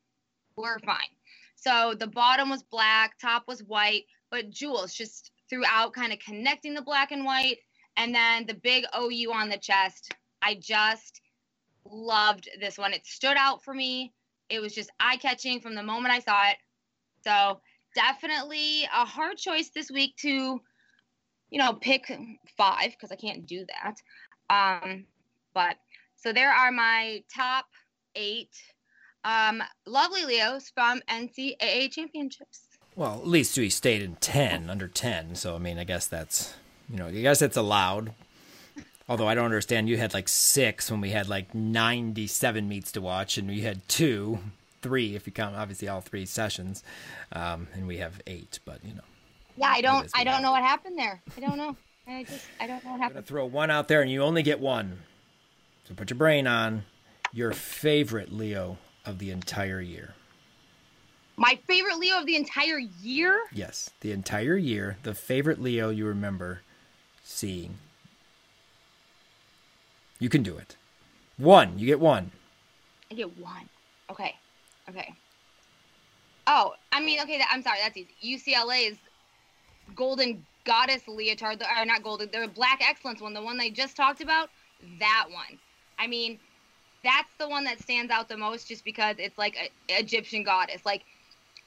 we're fine. So the bottom was black, top was white, but jewels just throughout, kind of connecting the black and white. And then the big OU on the chest. I just loved this one. It stood out for me. It was just eye catching from the moment I saw it. So definitely a hard choice this week to, you know, pick five because I can't do that. Um, but so there are my top eight um, lovely Leos from NCAA championships. Well, at least we stayed in 10, under 10. So, I mean, I guess that's, you know, I guess that's allowed. Although I don't understand, you had like six when we had like 97 meets to watch, and we had two three if you count obviously all three sessions, um, and we have eight. But you know. Yeah, I don't. I don't know what happened there. I don't know. I just I don't know what happened. I'm gonna throw one out there, and you only get one. So put your brain on. Your favorite Leo of the entire year. My favorite Leo of the entire year? Yes, the entire year. The favorite Leo you remember seeing. You can do it. One. You get one. I get one. Okay. Okay. Oh, I mean, okay. That, I'm sorry. That's easy. UCLA's Golden Goddess leotard, or not golden, the Black Excellence one, the one they just talked about. That one. I mean, that's the one that stands out the most, just because it's like an Egyptian goddess. Like,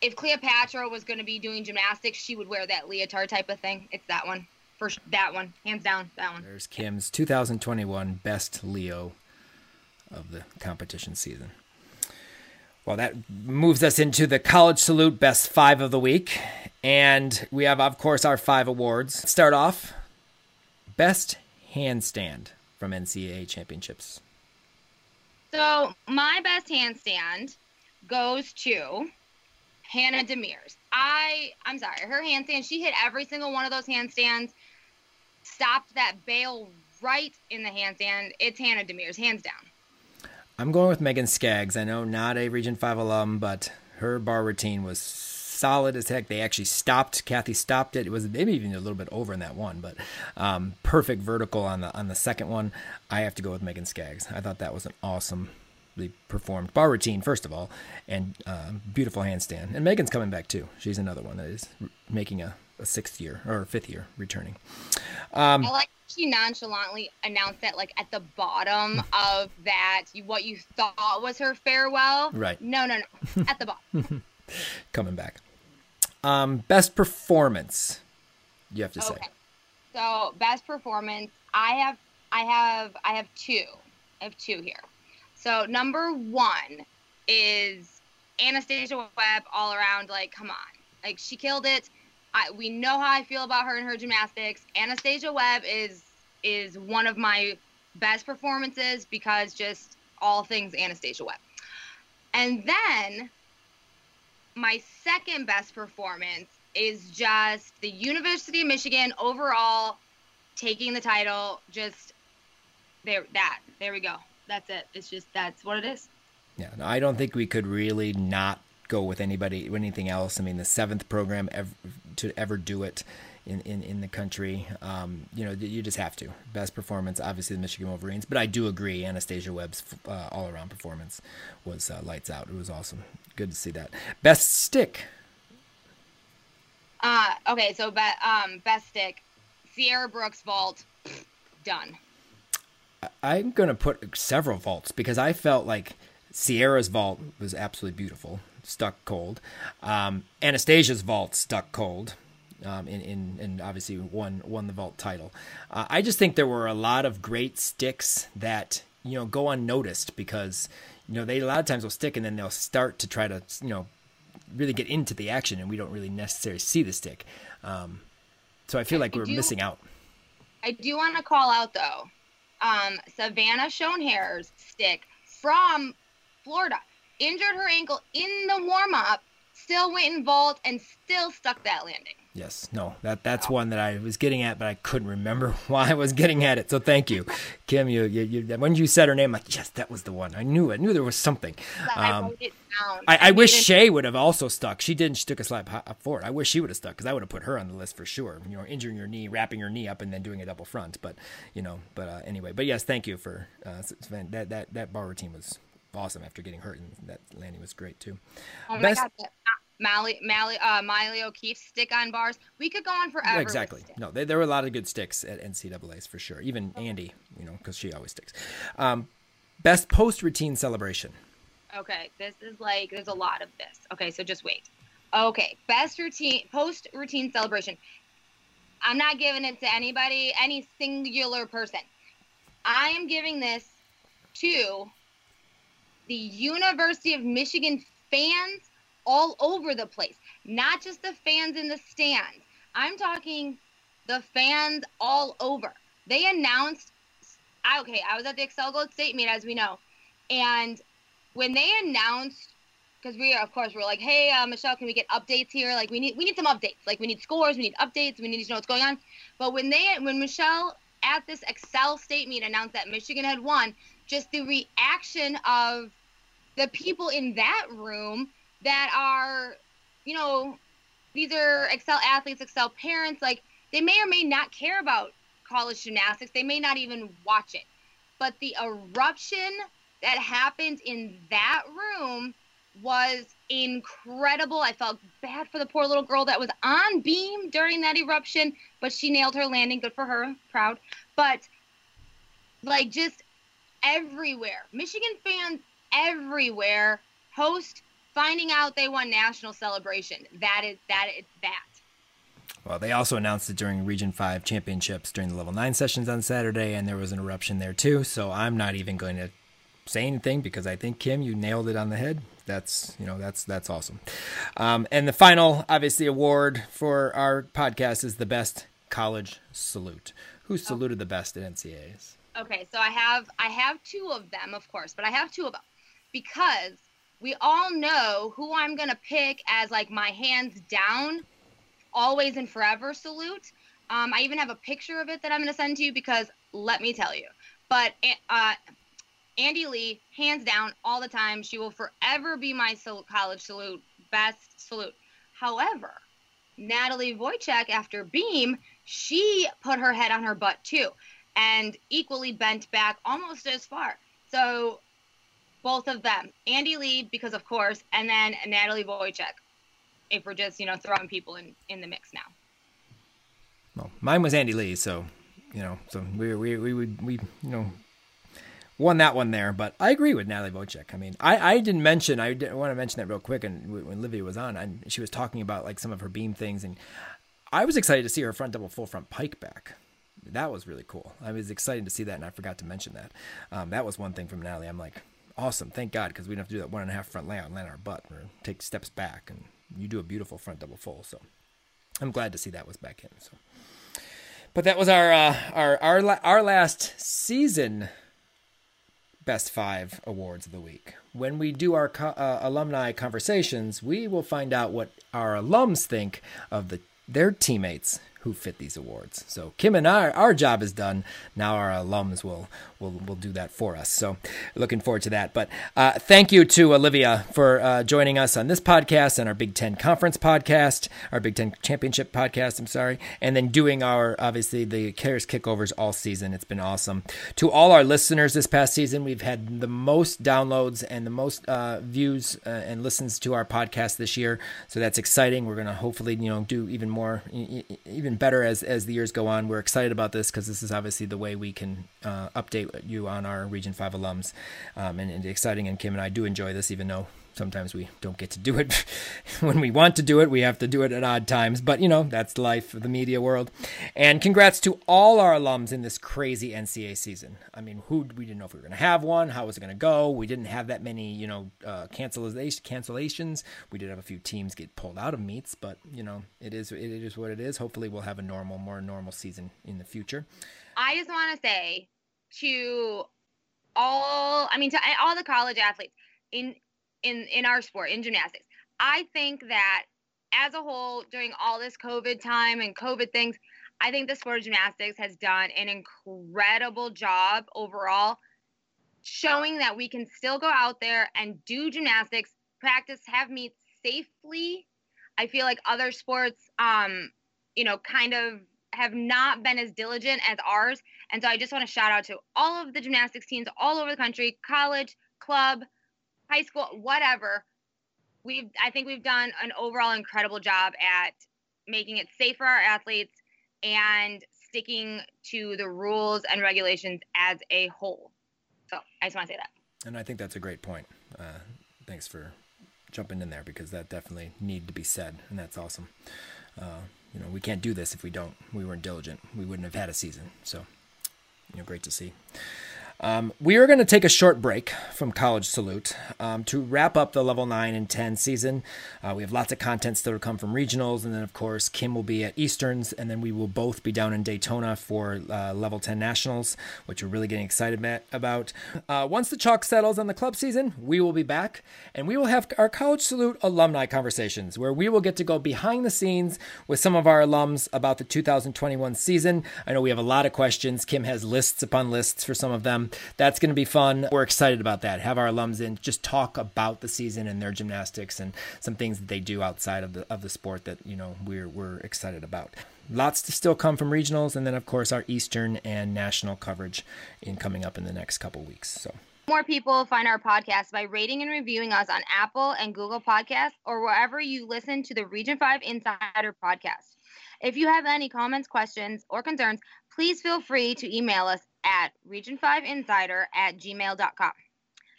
if Cleopatra was going to be doing gymnastics, she would wear that leotard type of thing. It's that one. First, that one, hands down, that one. There's Kim's 2021 best Leo of the competition season. Well, that moves us into the College Salute Best Five of the Week. And we have, of course, our five awards. Start off Best Handstand from NCAA Championships. So, my best handstand goes to Hannah Demers. I, I'm sorry, her handstand, she hit every single one of those handstands, stopped that bail right in the handstand. It's Hannah Demers, hands down. I'm going with Megan Skaggs. I know not a Region 5 alum, but her bar routine was solid as heck. They actually stopped. Kathy stopped it. It was maybe even a little bit over in that one, but um, perfect vertical on the on the second one. I have to go with Megan Skaggs. I thought that was an awesome performed bar routine first of all, and uh, beautiful handstand. And Megan's coming back too. She's another one that is making a, a sixth year or fifth year returning. Um, I like she nonchalantly announced that like at the bottom of that what you thought was her farewell. Right. No, no, no. At the bottom. Coming back. Um, best performance. You have to okay. say. So best performance. I have I have I have two. I have two here. So number one is Anastasia Webb all around. Like, come on, like she killed it. I, we know how I feel about her and her gymnastics. Anastasia Webb is is one of my best performances because just all things Anastasia Webb. And then my second best performance is just the University of Michigan overall taking the title. Just there, that there we go. That's it. It's just that's what it is. Yeah, no, I don't think we could really not go with anybody anything else. I mean, the seventh program ever, to ever do it in, in, in the country. Um, you know, you just have to. Best performance, obviously, the Michigan Wolverines. But I do agree, Anastasia Webb's uh, all around performance was uh, lights out. It was awesome. Good to see that. Best stick. Uh, okay, so be, um, best stick, Sierra Brooks vault, done. I'm going to put several vaults because I felt like Sierra's vault was absolutely beautiful, stuck cold. Um, Anastasia's vault stuck cold. Um, in, in, and obviously won won the vault title. Uh, I just think there were a lot of great sticks that you know go unnoticed because you know they a lot of times will stick and then they'll start to try to you know really get into the action and we don't really necessarily see the stick. Um, so I feel like we're do, missing out. I do want to call out though, um, Savannah Schoenherr's stick from Florida injured her ankle in the warm up, still went in vault and still stuck that landing. Yes, no, that that's one that I was getting at, but I couldn't remember why I was getting at it. So thank you, Kim. You, you, you when you said her name, I'm like yes, that was the one. I knew, I knew there was something. Um, I, I, I wish Chae would have also stuck. She didn't. She took a slap up forward. I wish she would have stuck because I would have put her on the list for sure. You know, injuring your knee, wrapping your knee up, and then doing a double front. But you know, but uh, anyway, but yes, thank you for uh, that that that bar routine was awesome after getting hurt, and that landing was great too. Oh Best, my God. Maile, Maile, uh, Maile O'Keefe stick on bars. We could go on forever. exactly. No, they, there were a lot of good sticks at NCAA's for sure. Even Andy, you know, because she always sticks. Um, best post routine celebration. Okay, this is like there's a lot of this. Okay, so just wait. Okay, best routine post routine celebration. I'm not giving it to anybody, any singular person. I am giving this to the University of Michigan fans all over the place, not just the fans in the stands. I'm talking the fans all over. They announced, okay, I was at the Excel Gold State meet, as we know, and when they announced, because we, of course, we're like, hey, uh, Michelle, can we get updates here? Like, we need, we need some updates. Like, we need scores, we need updates, we need to know what's going on. But when they, when Michelle at this Excel State meet announced that Michigan had won, just the reaction of the people in that room that are, you know, these are excel athletes, excel parents, like they may or may not care about college gymnastics. They may not even watch it. But the eruption that happened in that room was incredible. I felt bad for the poor little girl that was on beam during that eruption, but she nailed her landing. Good for her. Proud. But like just everywhere. Michigan fans everywhere host finding out they won national celebration. That is that is that. Well, they also announced it during Region 5 championships during the level 9 sessions on Saturday, and there was an eruption there too. So I'm not even going to say anything because I think, Kim, you nailed it on the head. That's, you know, that's, that's awesome. Um, and the final, obviously, award for our podcast is the best college salute. Who saluted the best at NCAAs? Okay, so I have I have two of them, of course, but I have two of them because we all know who I'm going to pick as like my hands down, always and forever salute. Um, I even have a picture of it that I'm going to send to you because let me tell you. But uh, Andy Lee, hands down, all the time, she will forever be my college salute, best salute. However, Natalie Wojcik, after Beam, she put her head on her butt too and equally bent back almost as far. So both of them, Andy Lee, because of course, and then Natalie Wojcik, if we're just you know throwing people in in the mix now. Well, mine was Andy Lee, so you know, so we we we would we you know won that one there. But I agree with Natalie Wojcik. I mean, I, I didn't mention I didn't want to mention that real quick. And when Livia was on, and she was talking about like some of her beam things, and I was excited to see her front double full front pike back that was really cool. I was excited to see that, and I forgot to mention that. Um, that was one thing from Natalie. I'm like, awesome, thank God, because we don't have to do that one and a half front layout and land on our butt or take steps back, and you do a beautiful front double full. So I'm glad to see that was back in. So, but that was our uh, our our our last season best five awards of the week. When we do our co- uh, alumni conversations, we will find out what our alums think of the their teammates who fit these awards. So Kim and I, our job is done. Now our alums will will will do that for us. So looking forward to that. But uh, thank you to Olivia for uh, joining us on this podcast and our Big Ten Conference podcast, our Big Ten Championship podcast. I'm sorry, and then doing our obviously the Karas kickovers all season. It's been awesome. To all our listeners this past season, we've had the most downloads and the most uh, views uh, and listens to our podcast this year. So that's exciting. We're gonna hopefully you know do even more, even better as as the years go on. We're excited about this because this is obviously the way we can uh, update you on our Region 5 alums. Um, and, and exciting, and Kim and I do enjoy this, even though sometimes we don't get to do it when we want to do it. We have to do it at odd times, but you know, that's life of the media world. And congrats to all our alums in this crazy NCA season. I mean, who we didn't know if we were going to have one, how was it going to go? We didn't have that many, you know, uh, cancellations. We did have a few teams get pulled out of meets, but you know, it is it is what it is. Hopefully, we'll have a normal, more normal season in the future. I just want to say to all, I mean, to all the college athletes in in in our sport in gymnastics. I think that as a whole, during all this COVID time and COVID things, I think the sport of gymnastics has done an incredible job overall, showing that we can still go out there and do gymnastics, practice, have meets safely. I feel like other sports, um, you know, kind of have not been as diligent as ours. And so I just want to shout out to all of the gymnastics teams all over the country, college, club, high school, whatever. We've I think we've done an overall incredible job at making it safe for our athletes and sticking to the rules and regulations as a whole. So I just want to say that. And I think that's a great point. Uh, thanks for jumping in there because that definitely need to be said, and that's awesome. Uh, you know, we can't do this if we don't. We weren't diligent. We wouldn't have had a season. So, you know, great to see. Um, we are going to take a short break from College Salute um, to wrap up the level 9 and 10 season. Uh, we have lots of content still to come from regionals, and then, of course, Kim will be at Easterns, and then we will both be down in Daytona for uh, level 10 nationals, which we're really getting excited about. Uh, once the chalk settles on the club season, we will be back, and we will have our College Salute alumni conversations where we will get to go behind the scenes with some of our alums about the 2021 season. I know we have a lot of questions. Kim has lists upon lists for some of them that's going to be fun. We're excited about that. Have our alums in, just talk about the season and their gymnastics and some things that they do outside of the of the sport that you know we're we're excited about. Lots to still come from regionals, and then of course our Eastern and national coverage in coming up in the next couple weeks. So more people find our podcast by rating and reviewing us on Apple and Google Podcasts or wherever you listen to the Region 5 Insider podcast. If you have any comments, questions, or concerns, please feel free to email us at region5insider at gmail.com.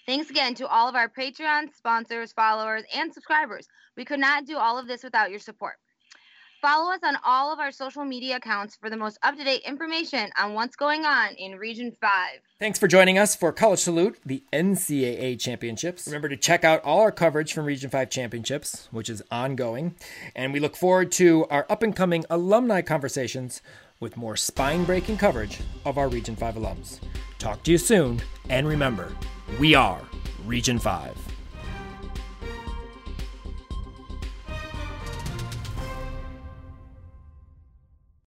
Thanks again to all of our Patreon sponsors, followers, and subscribers. We could not do all of this without your support. Follow us on all of our social media accounts for the most up to date information on what's going on in Region 5. Thanks for joining us for College Salute, the NCAA Championships. Remember to check out all our coverage from Region 5 Championships, which is ongoing. And we look forward to our up and coming alumni conversations with more spine breaking coverage of our Region 5 alums. Talk to you soon, and remember, we are Region 5.